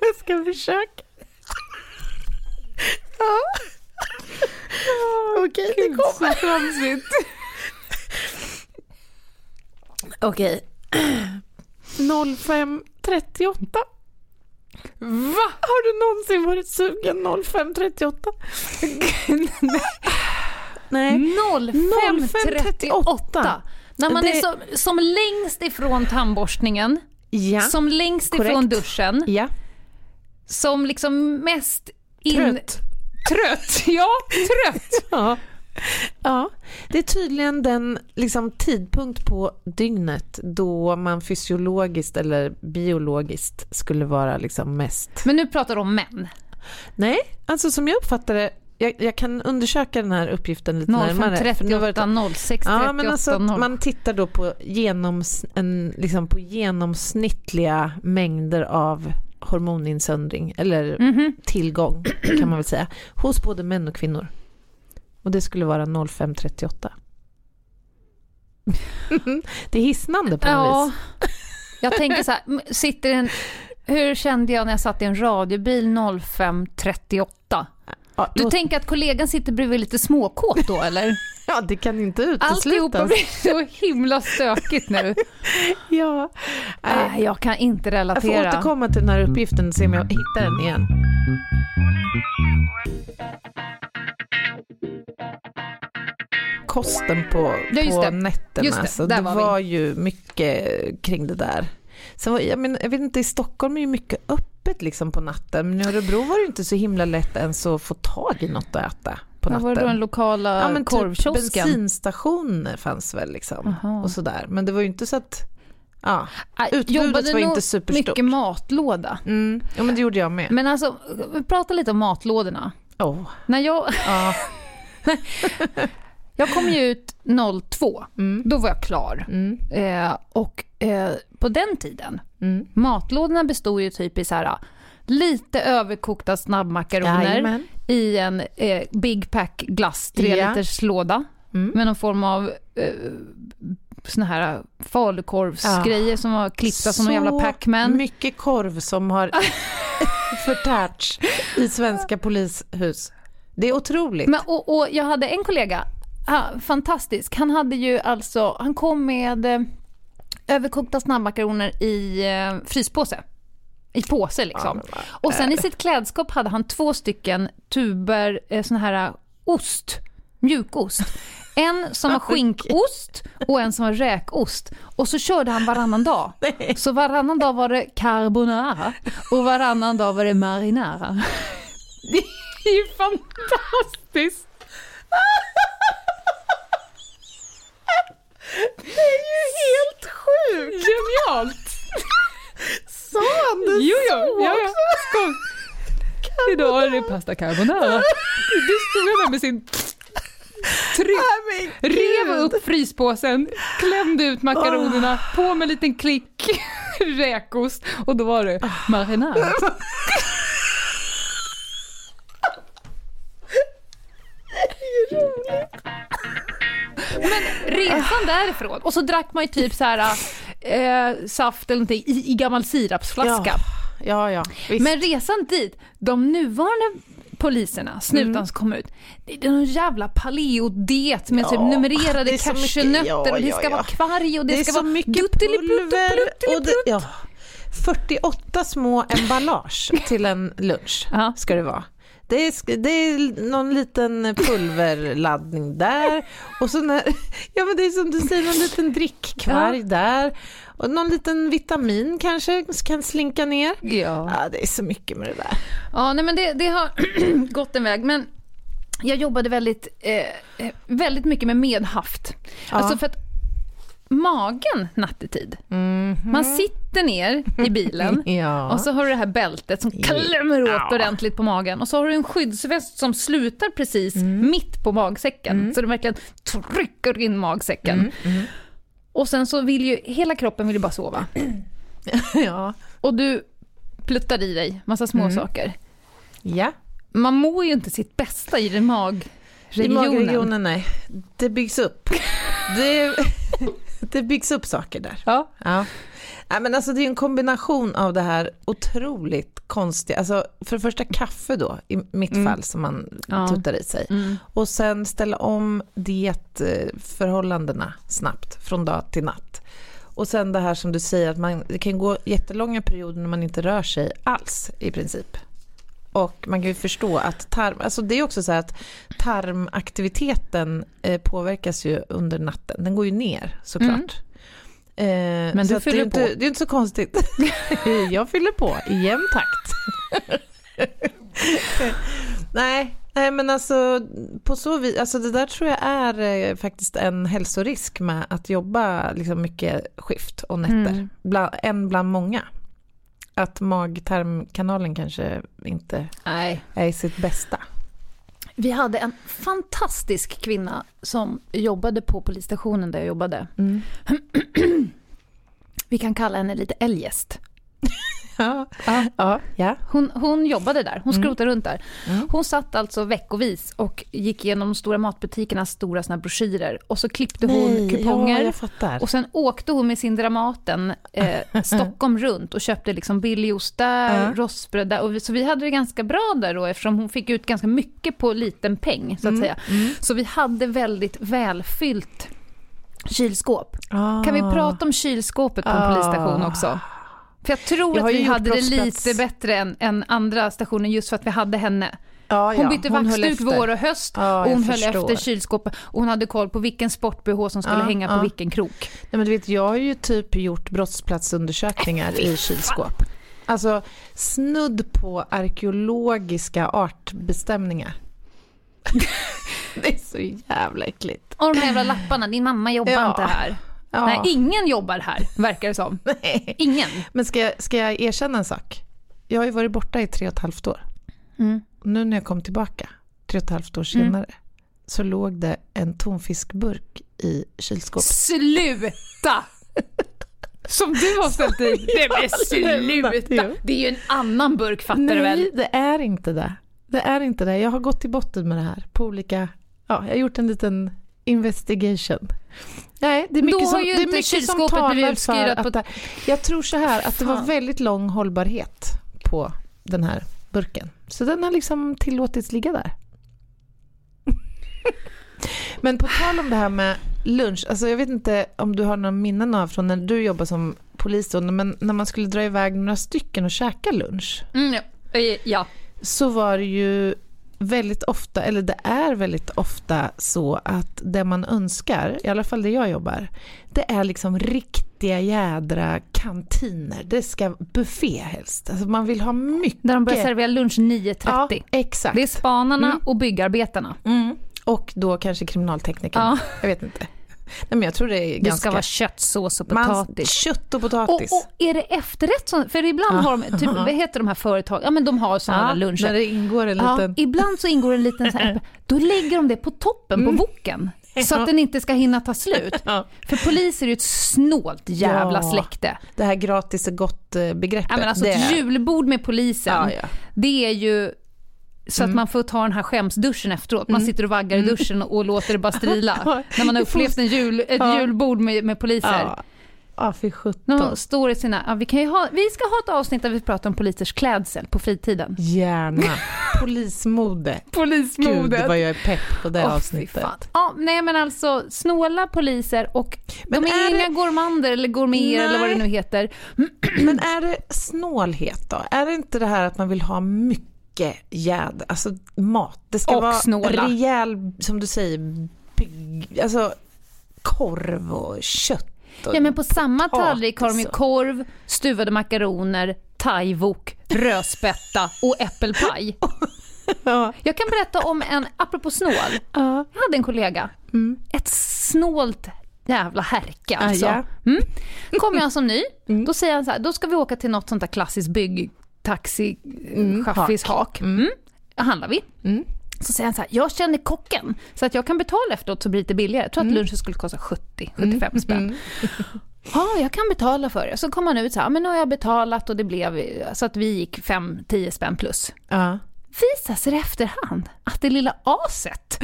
jag ska försöka. Ja. Okej, det Gud, kommer. så tramsigt. Okej. 05.38. Va? Har du någonsin varit sugen 05.38? Nej. 05.38. När man Det- är som, som längst ifrån tandborstningen, Ja. som längst korrekt. ifrån duschen, ja. som liksom mest in... Trött. Trött, ja, trött. Ja. ja. Det är tydligen den liksom, tidpunkt på dygnet då man fysiologiskt eller biologiskt skulle vara liksom mest Men nu pratar du om män. Nej, alltså som jag uppfattar det, jag, jag kan undersöka den här uppgiften lite närmare. för nu var det- 05.38, 06, 38, Ja, men alltså att 0. man tittar då på, genoms, en, liksom på genomsnittliga mängder av hormoninsöndring, eller Mhm. tillgång kan man väl säga, hos både män och kvinnor. Och det skulle vara 0538. det är hisnande på något Ja, vis. jag tänker så här, sitter en... Hur kände jag när jag satt i en radiobil 05.38? Ja, Du låt- tänker att kollegan sitter bredvid lite småkåt då eller? ja, det kan inte Alltihopa uteslutas. blir så himla stökigt nu. Ja. Nej, jag kan inte jag får relatera. återkomma till den här uppgiften och se om jag hittar den igen. Kosten på, Ja, på det. nätterna. Det, där det var var ju mycket kring det där. Sen var, jag, men, jag vet inte, i Stockholm är ju mycket öppet liksom på natten. Men i Örebro var det inte så himla lätt ens att få tag i något att äta på Vad natten. var det då, den lokala ja, men typ korvkiosken? bensinstationer fanns väl liksom. Och sådär. Men det var ju inte så att... Ja, Nej, utbudet jobbade var inte superstort. mycket matlåda. mm, ja men det gjorde jag med. Men alltså, vi pratar lite om matlådorna. Åh, När jag, ja. jag kom ju ut 02, Mm, då var jag klar. mm, Eh, och eh, på den tiden, mm. matlådorna bestod ju typ i så här lite överkokta snabbmakaroner Jajamän. i en eh, Big Pack glass, 3 Ja. liters låda Mm. med någon form av eh, såna här falukorvsgrejer som var klippta som en jävla Pac-Man. mycket korv som har förtärts i svenska polishus. Det är otroligt. Men, och, och jag hade en kollega, ah, fantastisk, han hade ju alltså, han kom med eh, överkokta snabbmakaroner i eh, fryspåse. I påse liksom. Ja, och sen i sitt klädskåp hade han två stycken tuber eh, sån här ost, mjukost. En som var skinkost och en som var räkost. Och så körde han varannan dag. Så varannan dag var det carbonara och varannan dag var det marinara. Det är ju fantastiskt! Det är ju helt sjukt! Genialt! Sa han det Jo, jo, så ja, ja. Skål. Idag är det pasta carbonara. Du stod där med sin... Tryck, men rev upp fryspåsen, klämde ut makaronerna, på med en liten klick räkost och då var det marinara. Men resan därifrån, och så drack man ju typ så här eh, saft eller någonting i, i gammal sirapsflaska. Ja, ja, visst. Men resan dit, de nuvarande poliserna, snutarna Mm. som kom ut, det är någon jävla paleodiet med typ Ja, numrerade så mycket- cashewnötter ja, och det ja, ska ja. vara kvarg och det, det ska vara mycket pulver och det, ja, 48 små emballage till en lunch Ja. ska det vara. Det är, det är någon liten pulverladdning där och så när, ja men det är som du säger, någon liten drickkvarg där och någon liten vitamin kanske kan slinka ner. Ja. Ja, det är så mycket med det där. Ja, nej men det, det har gått en väg. Men jag jobbade väldigt, eh, eh, väldigt mycket med medhaft. Ja. Alltså för att magen nattetid, Mhm. man sitter ner i bilen Ja. och så har du det här bältet som klämmer åt Ja. ordentligt på magen och så har du en skyddsväst som slutar precis Mm. mitt på magsäcken så du verkligen trycker in magsäcken. Mm. Och sen så vill ju, hela kroppen vill ju bara sova. ja. Och du pluttar i dig massa små Mm. saker. ja. Man mår ju inte sitt bästa i den I magregionen. magregionen, nej. Det byggs upp. Det, det byggs upp saker där. Ja. Ja. Nej, men alltså det är en kombination av det här otroligt konstiga, alltså för det första kaffe då, i mitt Mm. fall som man Ja. tuttar i sig. Mm. Och sen ställa om dietförhållandena snabbt från dag till natt. Och sen det här som du säger att man, det kan gå jättelånga perioder när man inte rör sig alls i princip. Och man kan ju förstå att tarm, alltså det är också så här att tarmaktiviteten eh, påverkas ju under natten. Den går ju ner såklart. Eh, Men så du att det är fyller inte, på. Det är inte så konstigt. Jag fyller på i jämn takt. nej, nej, men alltså på så vis, alltså det där tror jag är eh, faktiskt en hälsorisk med att jobba liksom mycket skift och nätter. Mm. Bland, en bland många. Att mag-tarmkanalen kanske inte Nej. är i sitt bästa. Vi hade en fantastisk kvinna som jobbade på polisstationen där jag jobbade. Mm. Vi kan kalla henne lite eljest. Ja, Ja. Hon, hon jobbade där, hon Mm. skrotade runt där. Mm. Hon satt alltså veckovis och gick igenom de stora matbutikernas stora såna broschyrer. Och så klippte hon kuponger. Ja. Och sen åkte hon med sin Dramaten eh, Stockholm runt och köpte liksom billig ost där, rostbröd där. Och så vi hade det ganska bra där då eftersom hon fick ut ganska mycket på liten peng så att Mm, säga. Så vi hade väldigt välfyllt kylskåp. Ah. Kan vi prata om kylskåpet på en Ah. polisstation också? För jag tror Jag att vi hade det lite bättre än, än andra stationer just för att vi hade henne. Ja, Hon ja, bytte vaxduk vår och höst Ja, och hon höll förstår. efter kylskåpet och hon hade koll på vilken sport-bh som skulle hänga på vilken krok. Nej, men du vet, jag har ju typ gjort brottsplatsundersökningar i kylskåp. Alltså snudd på arkeologiska artbestämningar. det är så jävla äckligt. Och de här jävla lapparna, din mamma jobbar inte här. Ja. Nej, ingen jobbar här, verkar det som. Nej. Ingen. Men ska jag, ska jag erkänna en sak? Jag har ju varit borta i tre och ett halvt år. Mm. Nu när jag kom tillbaka, tre och ett halvt år Mm. senare, så låg det en tonfiskburk i kylskåpet. Sluta! Som du har ställt i. Nej men sluta! Det är ju en annan burk fattar du väl? Nej, det är inte det. Det är inte det. Jag har gått till botten med det här på olika... Ja, jag har gjort en liten investigation. Nej, det är mycket Då har som, ju det är inte mycket som kylskåpet blivit för utstyrat på- att Jag tror så här, att det var väldigt lång hållbarhet på den här burken. Så den har liksom tillåtits ligga där. Men på tal om det här med lunch, alltså jag vet inte om du har någon minnen av från när du jobbade som polis då, men när man skulle dra iväg några stycken och käka lunch Mm, ja. Eh, ja. så var det ju väldigt ofta, eller det är väldigt ofta så att det man önskar, i alla fall där jag jobbar, det är liksom riktiga jädra kantiner. Det ska buffé helst. Alltså man vill ha mycket. Där de börjar servera lunch 9.30. Ja, exakt. Det är spanarna Mm. och byggarbetarna. Mm. Och då kanske kriminalteknikerna. Jag vet inte. Nej, men jag tror det är Det ganska... ska vara köttsås och Man, potatis. kött och Och, potatis. och är det efterrätt? Som, för ibland har de, typ, vad heter de här företagen? Ja men de har sådana ja, luncher. När det ingår en Ja, liten... ibland så ingår en liten så här, då lägger de det på toppen Mm. på voken. Så att den inte ska hinna ta slut. Ja, För poliser är ju ett snålt jävla Ja. släkte. det här gratis är gott-begreppet. Ja, men alltså det ett julbord med polisen, Ja, ja. det är ju så att man får ta den här skämsduschen efteråt. Man sitter och vaggar i duschen och låter det bara strila. När man har upplevt en jul, ett Ja. julbord med, med poliser. Ja, ja fy sjutton. står i sina, ja, vi, kan ju ha, vi ska ha ett avsnitt där vi pratar om polisers klädsel på fritiden. Gärna. Polismode. Gud vad jag är pepp på det fy avsnittet. Ja, nej men alltså snåla poliser och Men de är, är det- inga gourmander eller gourmeter eller vad det nu heter. Men är det snålhet då? Är det inte det här att man vill ha mycket jäd, alltså mat? Det ska Och vara snåla. rejäl, som du säger, bygg, alltså korv och kött. Och, Ja men på samma tallrik har de ju korv, stuvade makaroner, thaiwok, rödspätta och äppelpaj. ja. Jag kan berätta om en, apropå snål, Ja. jag hade en kollega, Mm. ett snålt jävla härka alltså. ja. Mm. Kommer jag som ny, Mm. då säger han så här, då ska vi åka till något sånt där klassiskt bygg, taxi, Mm. Mm. Då handlar vi. Mm. Så säger han så här, jag känner kocken så att jag kan betala efteråt så blir det lite billigare. Jag tror att lunchen skulle kosta 70-75 spänn. Mm. Ja, jag kan betala för det. Så kom han ut så här, men nu har jag betalat och det blev så att vi gick 5-10 spänn plus. Ja. Visar sig i efterhand att det lilla aset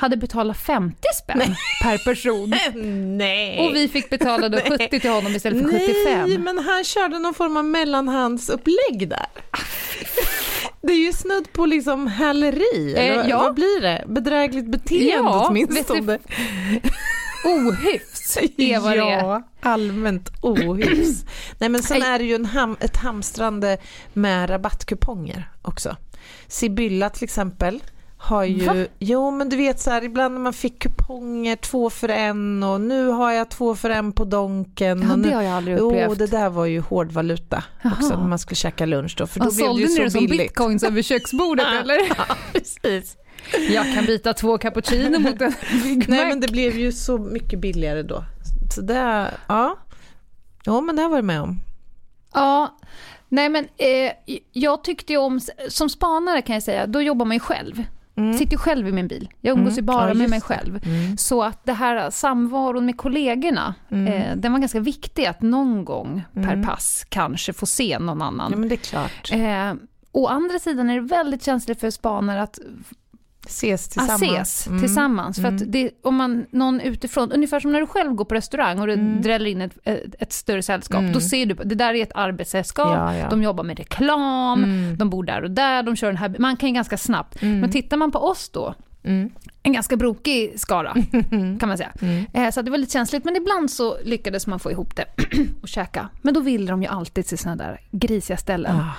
hade betalat 50 spänn per person. Nej. Och vi fick betala då 70 till honom istället för 75. Nej, men han körde någon form av mellanhandsupplägg där. Det är ju snudd på liksom häleri, Eh, eller ja. vad blir det? Bedrägligt beteende Ja, åtminstone. Ohyfs är vad det är. Ja, allmänt ohyfs. Nej men sen Nej. är det ju en ham, ett hamstrande med rabattkuponger också. Sibylla till exempel har ju, Va? jo men du vet så här ibland när man fick kuponger två för en och nu har jag två för en på Donken. Ja, och nu, det har jag aldrig upplevt. det där var ju hårdvaluta också Jaha. när man skulle käka lunch då, för då Ja, blev det ju så det som billigt. bitcoins över köksbordet eller? Ja, precis. Jag kan byta två cappuccino mot en Big. Nej men det blev ju så mycket billigare då. Så det, ja. Jo men det har jag varit med om. Ja, nej men eh, jag tyckte ju om, som spanare kan jag säga, då jobbar man ju själv. Mm. sitter ju själv i min bil. Jag umgås Mm. ju bara Ja, med mig själv. Mm. Så att det här samvaron med kollegorna, Mm. eh, den var ganska viktig att någon gång per Mm. pass kanske få se någon annan. Ja, men det är klart. Eh, å andra sidan är det väldigt känsligt för spanare att Ses tillsammans. ses Mm. tillsammans. För Mm. att det, om man, någon utifrån, ungefär som när du själv går på restaurang och det Mm. dräller in ett, ett, ett större sällskap, Mm. då ser du, det där är ett arbetssällskap, Ja, ja. de jobbar med reklam, Mm. de bor där och där, de kör den här, man kan ju ganska snabbt. Mm. Men tittar man på oss då, Mm. en ganska brokig skara kan man säga. Mm. Eh, Så det var lite känsligt, men ibland så lyckades man få ihop det och käka. Men då ville de ju alltid till sådana där grisiga ställen. Ah.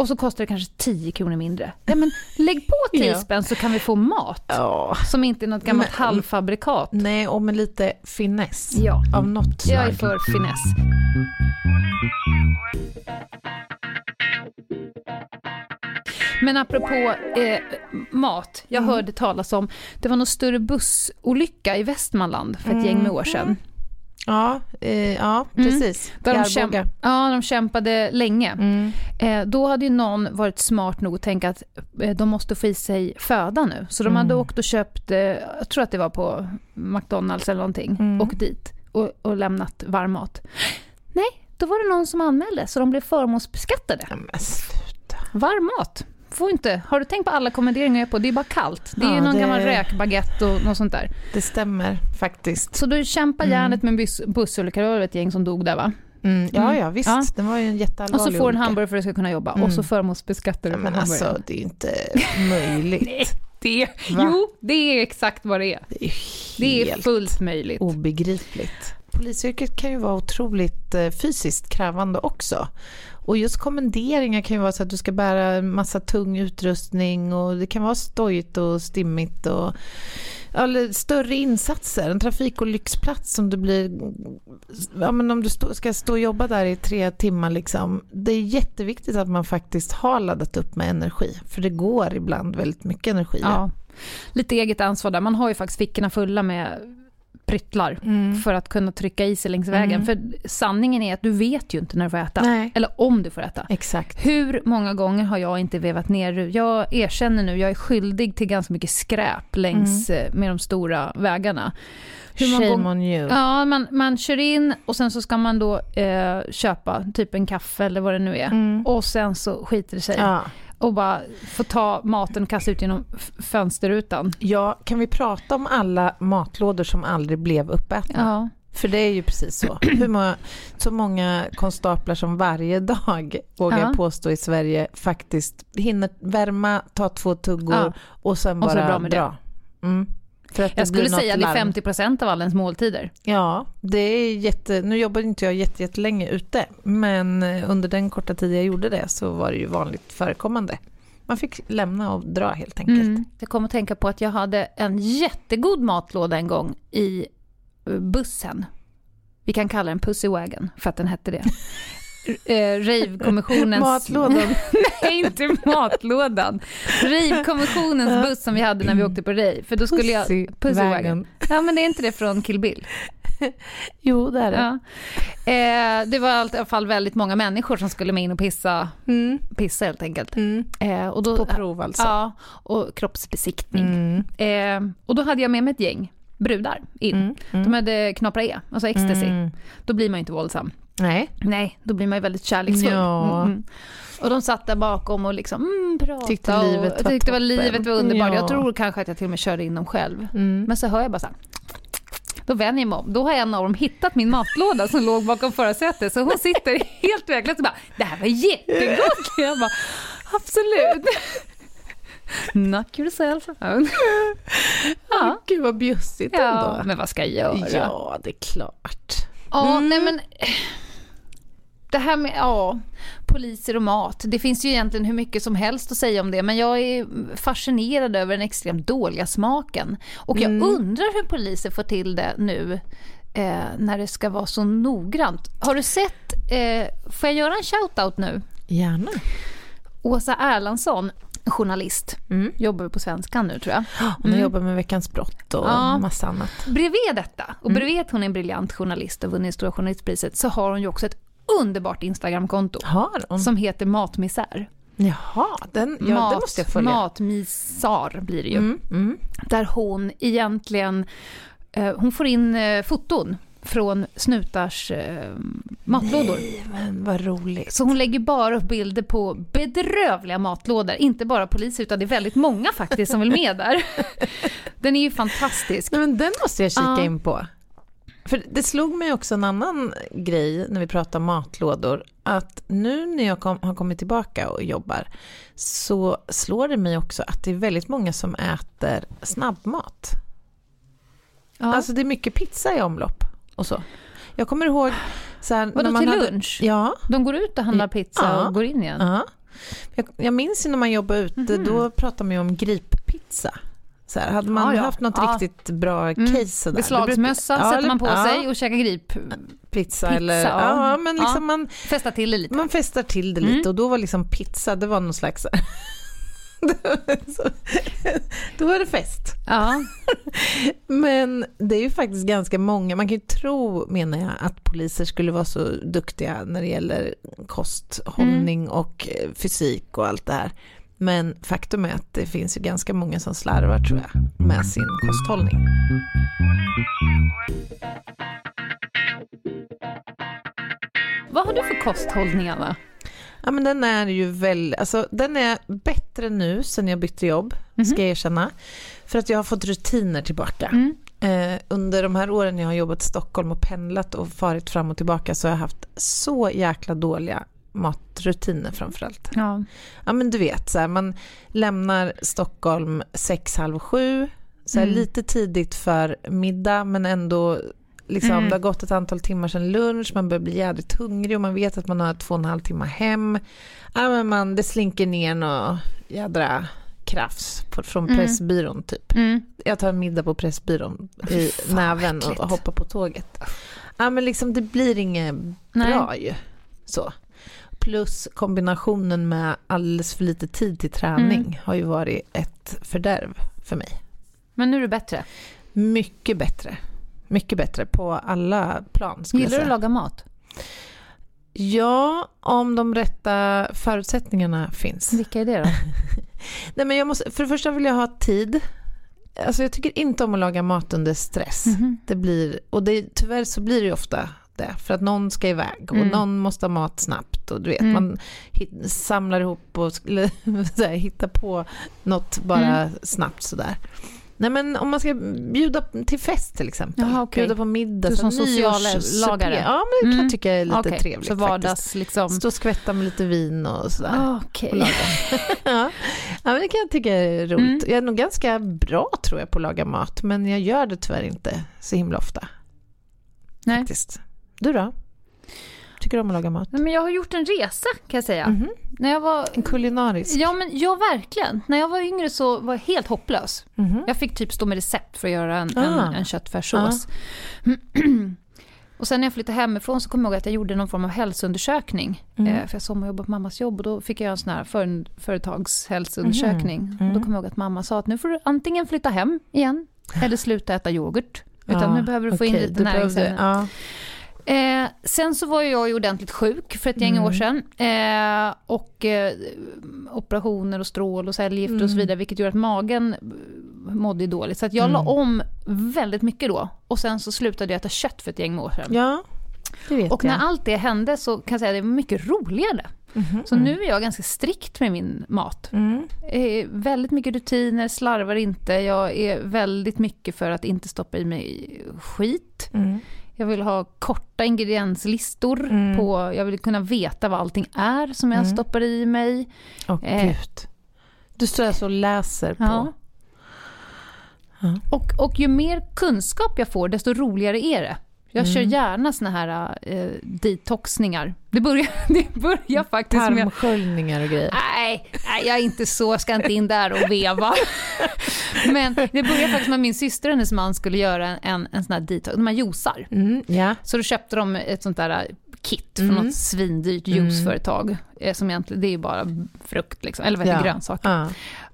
Och så kostar det kanske 10 kronor mindre. Ja, men lägg på 10 Ja. spänn så kan vi få mat. Ja. Som inte är något gammalt Men- halvfabrikat. Nej, och med lite finess. Ja, Av något slag. jag är för finess. Men apropå eh, mat, jag Mm. hörde talas om, det var någon större bussolycka i Västmanland för ett gäng med år sedan. Ja, eh, ja Mm. precis. Där de, I käm- Arboga. ja, de kämpade länge. Mm. Eh, då hade ju någon varit smart nog att tänka att eh, de måste få i sig föda nu. Så de Mm. hade åkt och köpt, eh, jag tror att det var på McDonalds eller någonting, Mm. åkt dit och, och lämnat varm mat. Nej, då var det någon som anmälde så de blev förmånsbeskattade. Ja, men sluta. Varm mat. Får inte. Har du tänkt på alla kommenderingar jag är på? Det är bara kallt. Det är Ja, ju någon det- gammal räkbaguette och något sånt där. Det stämmer faktiskt. Så du kämpar Mm. järnet med en bus- bussolycka. Det var ett gäng som dog där va? Mm. Ja, Mm. ja, visst. Ja. Det var ju en Och jätteallvarlig så får en olycka. hamburgare för att du ska kunna jobba. Mm. Och så förmånsbeskattar du Ja, men alltså, det är ju inte möjligt. Nej, det, Va? jo, det är exakt vad det är. Det är ju Det är helt fullt möjligt. obegripligt. Polisyrket kan ju vara otroligt eh, fysiskt krävande också. Och just kommenderingar kan ju vara så att du ska bära en massa tung utrustning och det kan vara stojigt och stimmigt och eller större insatser, en trafikolycksplats som du blir, ja men om du stå, ska stå och jobba där i tre timmar liksom, det är jätteviktigt att man faktiskt har laddat upp med energi, för det går ibland väldigt mycket energi. Ja. Lite eget ansvar där. Man har ju faktiskt fickorna fulla med pryttlar Mm. för att kunna trycka i sig längs vägen. Mm. För sanningen är att du vet ju inte när du får äta. Nej, Eller om du får äta. exakt. Hur många gånger har jag inte vevat ner, jag erkänner nu, jag är skyldig till ganska mycket skräp längs eh, med de stora vägarna. Hur många Shame on you. Ja, man, man kör in och sen så ska man då eh, köpa typ en kaffe eller vad det nu är. Mm. Och sen så skiter det sig. Ja. Och bara få ta maten och kasta ut genom fönsterrutan. ja, kan vi prata om alla matlådor som aldrig blev uppätna? Ja. För det är ju precis så. Hur många, så många konstaplar som varje dag, vågar Ja. jag påstå i Sverige, faktiskt hinner värma, ta två tuggor Ja. och sen Och så bara bra med det. dra. Mm. Jag skulle säga att det är larm. 50% av alla ens måltider. Ja, det är jätte... Nu jobbade inte jag jätte, jättelänge ute, men eh, under den korta tid jag gjorde det så var det ju vanligt förekommande. Man fick lämna och dra helt enkelt. Mm. Jag kommer att tänka på att jag hade en jättegod matlåda en gång i eh, bussen. Vi kan kalla den Pussy Wagon för att den hette det. Eh, Rave-kommissionens... Matlådan. Nej, inte matlådan. Rave-kommissionens buss som vi hade när vi åkte på rave. För då skulle jag... Pussy Pussy Wagon. Wagon. Ja, men det är inte det från Kill Bill? Jo, det är det. Ja. Eh, det var i alla fall väldigt många människor som skulle med in och pissa, Mm. pissa helt enkelt. Mm. Eh, och då, På prov alltså. Ja, och kroppsbesiktning. Mm. Eh, och då hade jag med mig ett gäng brudar in. Mm. Mm. De hade knapra E, alltså ecstasy. Mm. Då blir man ju inte våldsam. Nej, Nej, då blir man ju väldigt kärleksfull. Ja. Mm, mm. Och de satt där bakom och liksom mm, pratade. Tyckte och livet var tyckte toppen. livet var underbart. Ja. Jag tror kanske att jag till och med körde in dem själv. Mm. Men så hör jag bara så här. Då vänder jag mig om. Då har en av dem hittat min matlåda som låg bakom förarsätet. Så hon sitter helt väglös och bara, det här var jättegott. Jag bara, absolut. Knock yourself out. Ja, Gud vad bjussigt ja, ändå. men vad ska jag göra? Ja, det är klart. Ja, Mm. nej men... Det här med ja, poliser och mat, det finns ju egentligen hur mycket som helst att säga om det, men jag är fascinerad över den extremt dåliga smaken. Och jag Mm. undrar hur poliser får till det nu eh, när det ska vara så noggrant. Har du sett, eh, får jag göra en shout-out nu? Gärna. Åsa Erlandsson, journalist, Mm. jobbar på Svenskan nu tror jag. Hon Mm. jobbar med Veckans brott och Ja. massa annat. Bredvid detta, och Mm. bredvid att hon är en briljant journalist och vunnit Stora journalistpriset, så har hon ju också ett underbart Instagramkonto. Har hon? som heter Matmisär. Jaha, den, ja, Mat, den måste jag följa. Matmisar blir det ju. Mm, mm. Där hon egentligen, eh, hon får in eh, foton från snutars eh, matlådor. Nej, men vad roligt. Så hon lägger bara upp bilder på bedrövliga matlådor. Inte bara poliser, utan det är väldigt många faktiskt som vill med där. Den är ju fantastisk. Nej, men den måste jag kika Ja. in på. För det slog mig också en annan grej när vi pratar matlådor. Att nu när jag kom, har kommit tillbaka och jobbar så slår det mig också att det är väldigt många som äter snabbmat. Ja. Alltså det är mycket pizza i omlopp och så. Jag kommer ihåg så här, Vadå, när man till hade, lunch? Ja, De går ut och handlar pizza Ja. och går in igen? ja. Jag, jag minns när man jobbade ute, Mhm. då pratade man ju om grippizza. Så här, hade man Ja, ja. haft något Ja. riktigt bra Mm. case sådär. Beslagsmössa brukar- sätter man på ja, sig och käkar grip. Pizza, eller... ja. Ja, men liksom Ja. man, Fästa till det lite. man festar till det Mm. lite och då var liksom pizza, det var någon slags... Då var det fest. Ja. Men det är ju faktiskt ganska många, man kan ju tro menar jag att poliser skulle vara så duktiga när det gäller kosthållning Mm. och eh, fysik och allt det här. Men faktum är att det finns ju ganska många som slarvar tror jag med sin kosthållning. Vad har du för kosthållning, Anna? Ja men den är ju väl, alltså den är bättre nu sen jag bytte jobb, Mhm. ska jag erkänna. För att jag har fått rutiner tillbaka. Mm. Eh, under de här åren jag har jobbat i Stockholm och pendlat och farit fram och tillbaka så har jag haft så jäkla dåliga matrutiner framförallt. Ja. Ja men du vet, så här, man lämnar Stockholm sex, halv sju, så här, Mm. lite tidigt för middag men ändå liksom, Mm. det har gått ett antal timmar sedan lunch, man börjar bli jädrigt hungrig och man vet att man har två och en halv timme hem. Ja men man, det slinker ner något jädra krafs på, från Mm. Pressbyrån typ. Mm. Jag tar en middag på Pressbyrån i Fan, näven äckligt. och hoppar på tåget. Ja men liksom det blir inget bra ju. Så. Plus kombinationen med alldeles för lite tid till träning Mm. har ju varit ett fördärv för mig. Men nu är det bättre. Mycket bättre. Mycket bättre på alla plan Gillar du att laga mat? Ja, om de rätta förutsättningarna finns. Vilka är det då? Nej, men jag måste, för det första vill jag ha tid. Alltså jag tycker inte om att laga mat under stress. Mhm. Det blir, och det, tyvärr så blir det ofta det, för att någon ska iväg och Mm. någon måste ha mat snabbt och du vet, Mm. man hit, samlar ihop och skulle så här, hitta på något bara Mm. snabbt sådär. Nej men om man ska bjuda till fest till exempel, Jaha, okej. bjuda på middag, Du som sociallagare. Ja men det kan Mm. jag tycka är lite Okej, trevligt Så faktiskt. vardags liksom... Stå och skvätta med lite vin och sådär. Okej. och laga. ja. ja, men det kan jag tycka är roligt. Mm. Jag är nog ganska bra tror jag på att laga mat, men jag gör det tyvärr inte så himla ofta. Nej. Faktiskt. Du då? Tycker du om att laga mat? Nej, Men jag har gjort en resa kan jag säga. Mhm. När jag var... En kulinarisk? Ja, men ja, verkligen. När jag var yngre så var jag helt hopplös. Mhm. Jag fick typ stå med recept för att göra en, Ah. en, en köttfärssås. och sen när jag flyttade hemifrån så kom jag ihåg att jag gjorde någon form av hälsoundersökning. Mm. Eh, för jag sommarjobbade på mammas jobb och då fick jag en sån här för, företagshälsoundersökning. Mhm. Mm. Och då kom jag ihåg att mamma sa att nu får du antingen flytta hem igen eller sluta äta yoghurt. Utan Ja, nu behöver du få in okej, lite näringsämnen. Ja. Eh, sen så var jag ju ordentligt sjuk för ett gäng Mm. år sedan. Eh, och eh, operationer och strål och cellgifter och så Mm. vidare, vilket gjorde att magen eh, mådde dåligt. Så att jag Mm. la om väldigt mycket då. Och sen så slutade jag äta kött för ett gäng år sedan. ja, och jag. när allt det hände så kan jag säga att det var mycket roligare. Mhm. Så nu är jag ganska strikt med min mat. Mm. Eh, väldigt mycket rutiner, slarvar inte. Jag är väldigt mycket för att inte stoppa i mig skit. Mm. Jag vill ha korta ingredienslistor. Mm. På, jag vill kunna veta vad allting är som jag Mm. stoppar i mig. Åh Eh. gud. Du står alltså och läser på. Ja. Ja. Och, och ju mer kunskap jag får, desto roligare är det. Jag kör Mm. gärna såna här eh, detoxningar. Det börjar, det börjar faktiskt med... Tarmsköljningar och grejer. Nej, nej, jag är inte så, jag ska inte in där och veva. Men det började faktiskt med att min syster och hennes man skulle göra en, en, sån här detox, de här juicar. Mm, ja. Så då köpte de ett sånt där kit från Mm. något svindyrt Mm. juiceföretag. eh, Som egentligen, det är ju bara frukt liksom, eller vad heter Ja. grönsaker. Ja.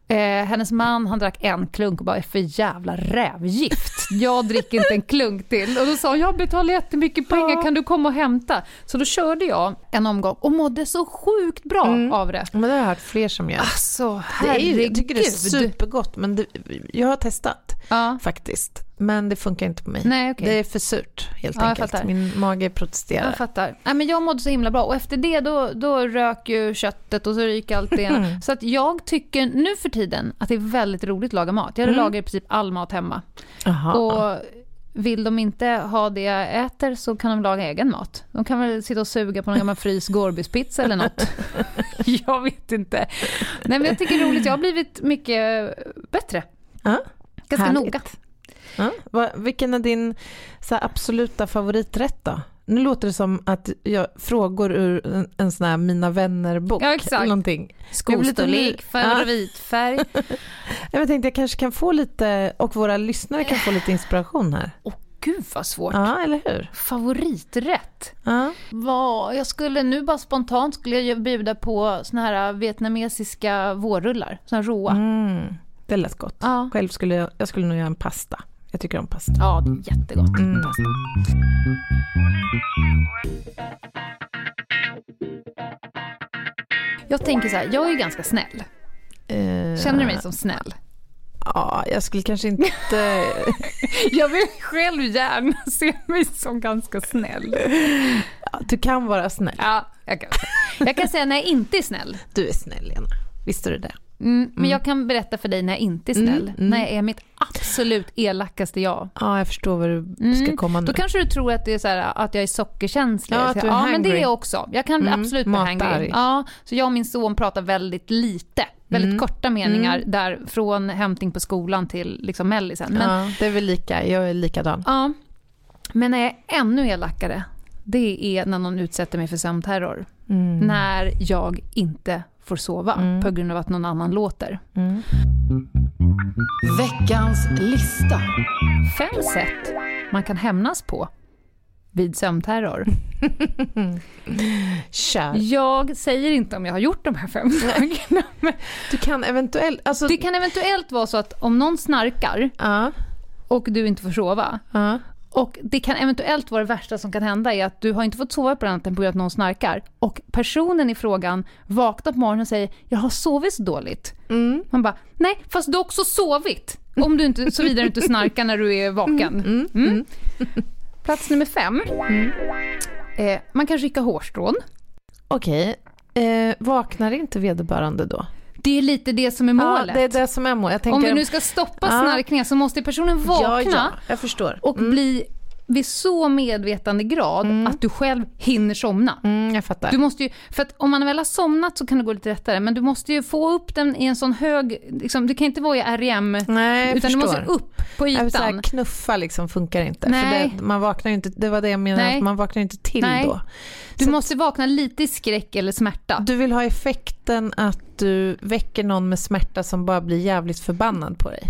Eh, hennes man han drack en klunk och bara, för jävla rävgift. Jag dricker inte en klunk till. Och då sa hon, jag betalar jättemycket pengar, kan du komma och hämta? Så då körde jag en omgång och mådde så sjukt bra Mm. av det. Men det har jag hört fler som gör. Alltså, Det är ju, herregud. jag tycker det är supergott, men det, jag har testat Ja. faktiskt. Men det funkar inte på mig. Nej, okej. Det är för surt helt Ja, enkelt. Min mage protesterar. Jag fattar. Nej, men jag mådde så himla bra och efter det då, då rök ju köttet och så ryker allt det. Mm. Så att jag tycker nu för tiden att det är väldigt roligt att laga mat. Jag Mm. lagar i princip all mat hemma. Jaha. Och vill de inte ha det jag äter så kan de laga egen mat. De kan väl sitta och suga på någon gammal fryst Gorbis-pizza eller något. jag vet inte. Nej, men jag tycker det är roligt. Jag har blivit mycket bättre. Ja, Ganska härligt. noga. Ja, vad, vilken är din här, absoluta favoriträtt då? Nu låter det som att jag frågor ur en, en sån här Mina vänner-bok. Ja, exakt. eller Någonting. Skostorlek, favoritfärg. Jag tänkte jag kanske kan få lite, och våra lyssnare kan få lite inspiration här. Åh gud vad svårt. Ja, eller hur? Favoriträtt? Ja. Vad, jag skulle nu bara spontant skulle jag bjuda på såna här vietnamesiska vårrullar, såna här råa. Mm, det lät gott. Ja. Själv skulle jag, jag skulle nog göra en pasta. Jag tycker om pasta. ja, det är jättegott. Mm. Pasta. Jag tänker så här, jag är ju ganska snäll. Eh, Känner du mig som snäll? Ja, jag skulle kanske inte... Jag vill själv gärna se mig som ganska snäll. Ja, du kan vara snäll. Ja, jag kan, jag kan säga när jag inte är snäll. Du är snäll, Lena. Visste du det? Mm, men jag kan berätta för dig när jag inte är snäll. Mm, mm. När jag är mitt absolut elakaste jag. Ja, jag förstår vad du ska Mm, komma nu. Då kanske du tror att, det är så här, att jag är sockerkänslig. Ja, att du är ja men det är jag också. Jag kan Mm, absolut bli matarg. hangry. Ja, så jag och min son pratar väldigt lite. Väldigt Mm. korta meningar där från hämtning på skolan till liksom mellisen. Men, ja. Ja, det är väl lika. Jag är likadan. men när jag är ännu elakare, det är när någon utsätter mig för sömnterror. Mm. När jag inte får sova Mm. på grund av att någon annan låter. Mm. Veckans lista. Fem sätt man kan hämnas på vid sömnterror. Kör. Jag säger inte om jag har gjort de här fem sakerna. Du kan eventuellt... Alltså, det kan eventuellt vara så att om någon snarkar ja, och du inte får sova ja. Och det kan eventuellt vara det värsta som kan hända är att du har inte fått sova på natten på grund av att någon snarkar och personen i frågan vaknar på morgonen och säger jag har sovit så dåligt. Mm. Man bara nej fast du har också sovit. Om du inte, såvida du inte snarkar när du är vaken. Mm. Mm. Plats nummer fem. Eh, man kan skicka hårstrån. Okej. Eh, vaknar inte vederbörande då? Det är lite det som är målet. Ja, det är det som är målet. Tänker, Om vi nu ska stoppa Ja. snarkningar så måste personen vakna Ja, ja, jag förstår. och bli vid så medvetande grad att du själv hinner somna. Mm, jag fattar. Du måste ju, för att om man väl har somnat så kan det gå lite lättare, men du måste ju få upp den i en sån hög, liksom, du kan inte vara i REM, Nej, utan du förstår. måste upp på ytan. knuffa liksom funkar inte. Nej. För det, man vaknar inte, det var det jag menade, Nej. man vaknar inte till Nej. då. Du Så- måste vakna lite i skräck eller smärta. Du vill ha effekten att du väcker någon med smärta som bara blir jävligt förbannad på dig.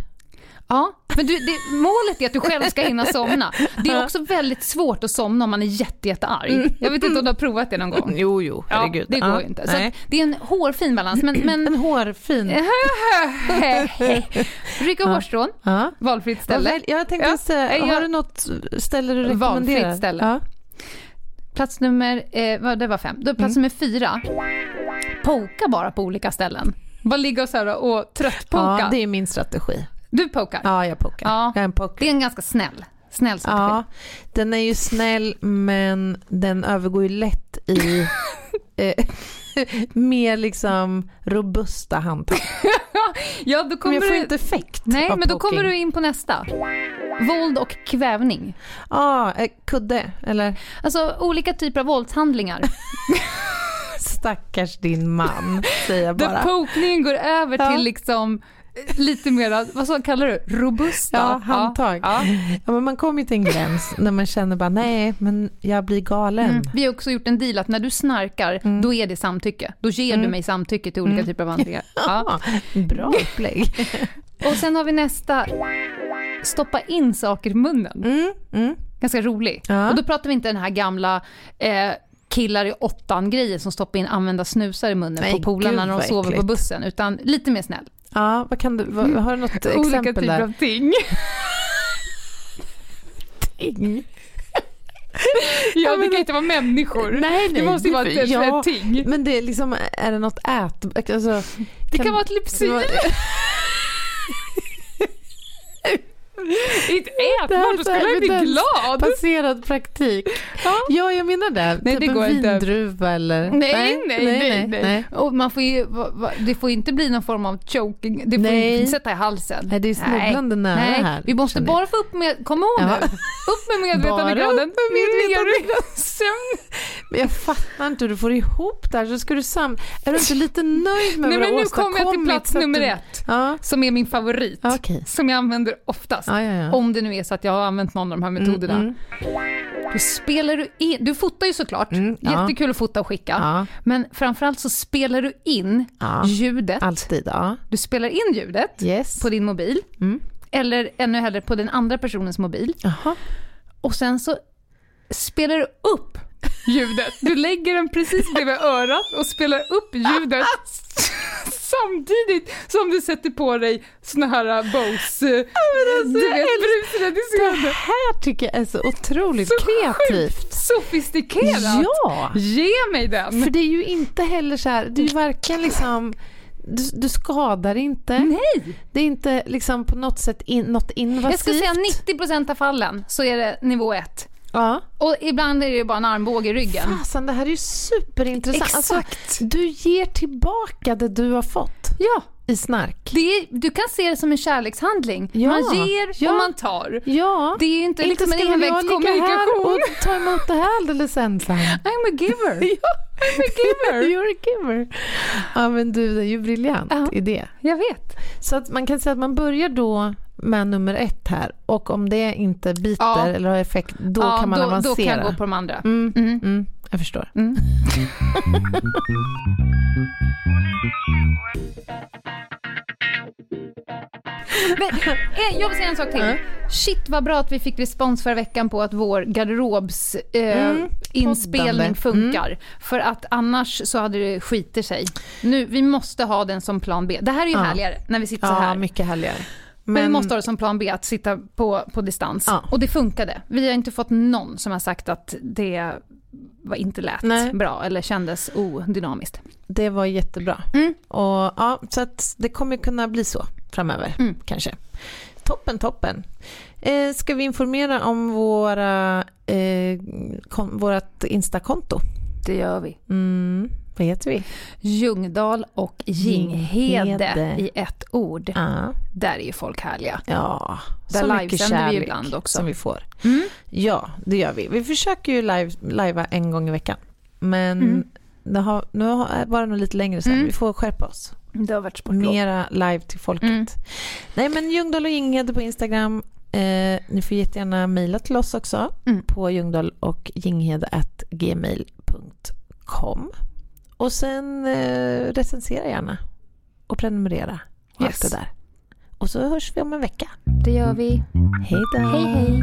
Ja, men du, det, målet är att du själv ska hinna somna. Det är också väldigt svårt att somna om man är jätte, jättearg. Jag vet inte om du har provat det någon gång. Jo, jo, Ja, herregud. det går Ja, ju inte. Så det är en hårfin balans. Men, men En hårfin... rycka hårstrån, Ja. valfritt ställe. Jag tänkte Ja, säga, har du något ställe du rekommenderar? Valfritt ställe. Ja. Plats nummer, eh, det var fem. Då, plats nummer fyra, poka bara på olika ställen. Bara ligga och, så här och tröttpoka. ja, det är min strategi. Du pokar. Ja, jag pokar. Ja. Jag är en poker. Det är en ganska snäll, snäll strategi. Ja, den är ju snäll men den övergår ju lätt i eh, mer liksom robusta handtag. Ja, då Men kommer jag får du... inte effekt Nej, men då kommer du in på nästa. Våld och kvävning. Ja, eh, kudde eller Alltså olika typer av våldshandlingar. stackars din man säger jag Där bara. pokningen går över Ja. till liksom lite mer, vad så kallar du robusta? Ja, handtag. Ja. Ja, men man kommer ju till en gräns när man känner bara nej, men jag blir galen. Mm. Vi har också gjort en deal att när du snarkar, Mm. då är det samtycke. Då ger du mig samtycke till olika typer av handlingar. Ja. Bra upplägg. Och sen har vi nästa, stoppa in saker i munnen. Mm, mm. Ganska rolig. Och då pratar vi inte den här gamla eh, killar i åttan grejer som stoppar in använda snusar i munnen Nej, på polarna när de sover på äckligt. bussen, utan lite mer snäll. Ja, vad kan du, vad, har du något Olika exempel typer där? av ting. ting. Ja, men det kan inte vara människor. Nej, nej. det måste ju vara ett, ja, ett ting. Men det är liksom, är det något ät... Alltså, Det kan vara ett lypsyl. Inte ätbart, då skulle jag bli glad. Baserad praktik. Ja. Ja, jag menar det. Nej, typ det en går inte. vindruva eller... Nej, nej, nej, nej. Och man får ju, det får inte bli någon form av choking, det får Nej. inte sätta i halsen. Nej, det är snubblande nära nej. här, Vi måste bara få upp med, kom ihåg Ja. nu, upp med medvetandegraden. Bara upp med medvetandegraden. Men jag fattar inte hur du får ihop det här. Så ska du sam... Är du inte lite nöjd med Nej, vad du nu kommer jag till åstadkommit plats nummer ett, Ja, som är min favorit. okej. Som jag använder oftast. Ja, ja, ja. Om det nu är så att jag har använt någon av de här metoderna. Mm, Du spelar du in, du fotar ju såklart, Mm, jättekul att fota och skicka. Ja, Men framförallt så spelar du in ljudet. alltid. Du spelar in ljudet Yes. på din mobil. Mm. Eller ännu hellre på den andra personens mobil. Jaha. Och sen så spelar du upp ljudet. Du lägger den precis bredvid örat och spelar upp ljudet samtidigt som du sätter på dig såna här uh, Bose, uh, alltså, du vet, älskar- Det här tycker jag är så otroligt Så kreativt. Sofistikerat. Ja, Ge mig den. för det är ju inte heller så här, det är ju varken liksom du, du skadar inte. Nej! Det är inte liksom på något sätt in, något invasivt. Jag skulle säga 90% av fallen så är det nivå 1. Ja. Och ibland är det ju bara en armbåge i ryggen. Fasen, det här är ju superintressant. Alltså, Exakt. du ger tillbaka det du har fått Ja, i snark. är, du kan se det som en kärlekshandling. Ja, Man ger ja. och man tar. Ja, Det är ju inte, liksom en envägskommunikation. och ta emot det här alldeles ensam. I'm a giver. Ja, I'm a giver. You're a giver. Ja, men du, det är ju briljant Ja. idé. Jag vet. Så att man kan säga att man börjar då med nummer ett här och om det inte biter Ja. eller har effekt, då ja, kan man då, avancera. Då kan jag gå på de andra. Mm, Mm. mm, jag förstår. Mm. Men, eh, jag vill säga en sak till. Ja. Shit vad bra att vi fick respons förra veckan på att vår garderobs eh, Mm, funkar. För att annars så hade det skitit sig. Nu, vi måste ha den som plan B. Det här är ju Ja. härligare när vi sitter så Ja, här. mycket härligare. Men, vi måste ha det som plan B, att sitta på, på distans. Ja. Och det funkade. Vi har inte fått någon som har sagt att det var inte lät Nej. bra eller kändes odynamiskt. Det var jättebra. Mm. Och, ja, så att det kommer kunna bli så framöver, Mm. kanske. Toppen, toppen. Eh, ska vi informera om våra, eh, kon, vårat Instakonto? Det gör vi. Mm, vad heter vi? Ljungdal och Ginghede Ginghede. i ett ord. Ja, Där är ju folk härliga. ja Där så mycket livesänder vi kärlek ibland också. som vi får. Mm. Ja, det gör vi. Vi försöker ju live, livea en gång i veckan. Men Mm. det har, nu var det nog lite längre sen. Mm. Vi får skärpa oss. Det har varit sportlov. Mera live till folket. Mm. Nej men Ljungdahl och Ginghede på Instagram. Eh, ni får jättegärna mejla till oss också Mm. på ljungdahl och sen eh, recensera gärna och prenumerera och Yes. allt det där. Och så hörs vi om en vecka. Det gör vi. Hej då! Hej hej.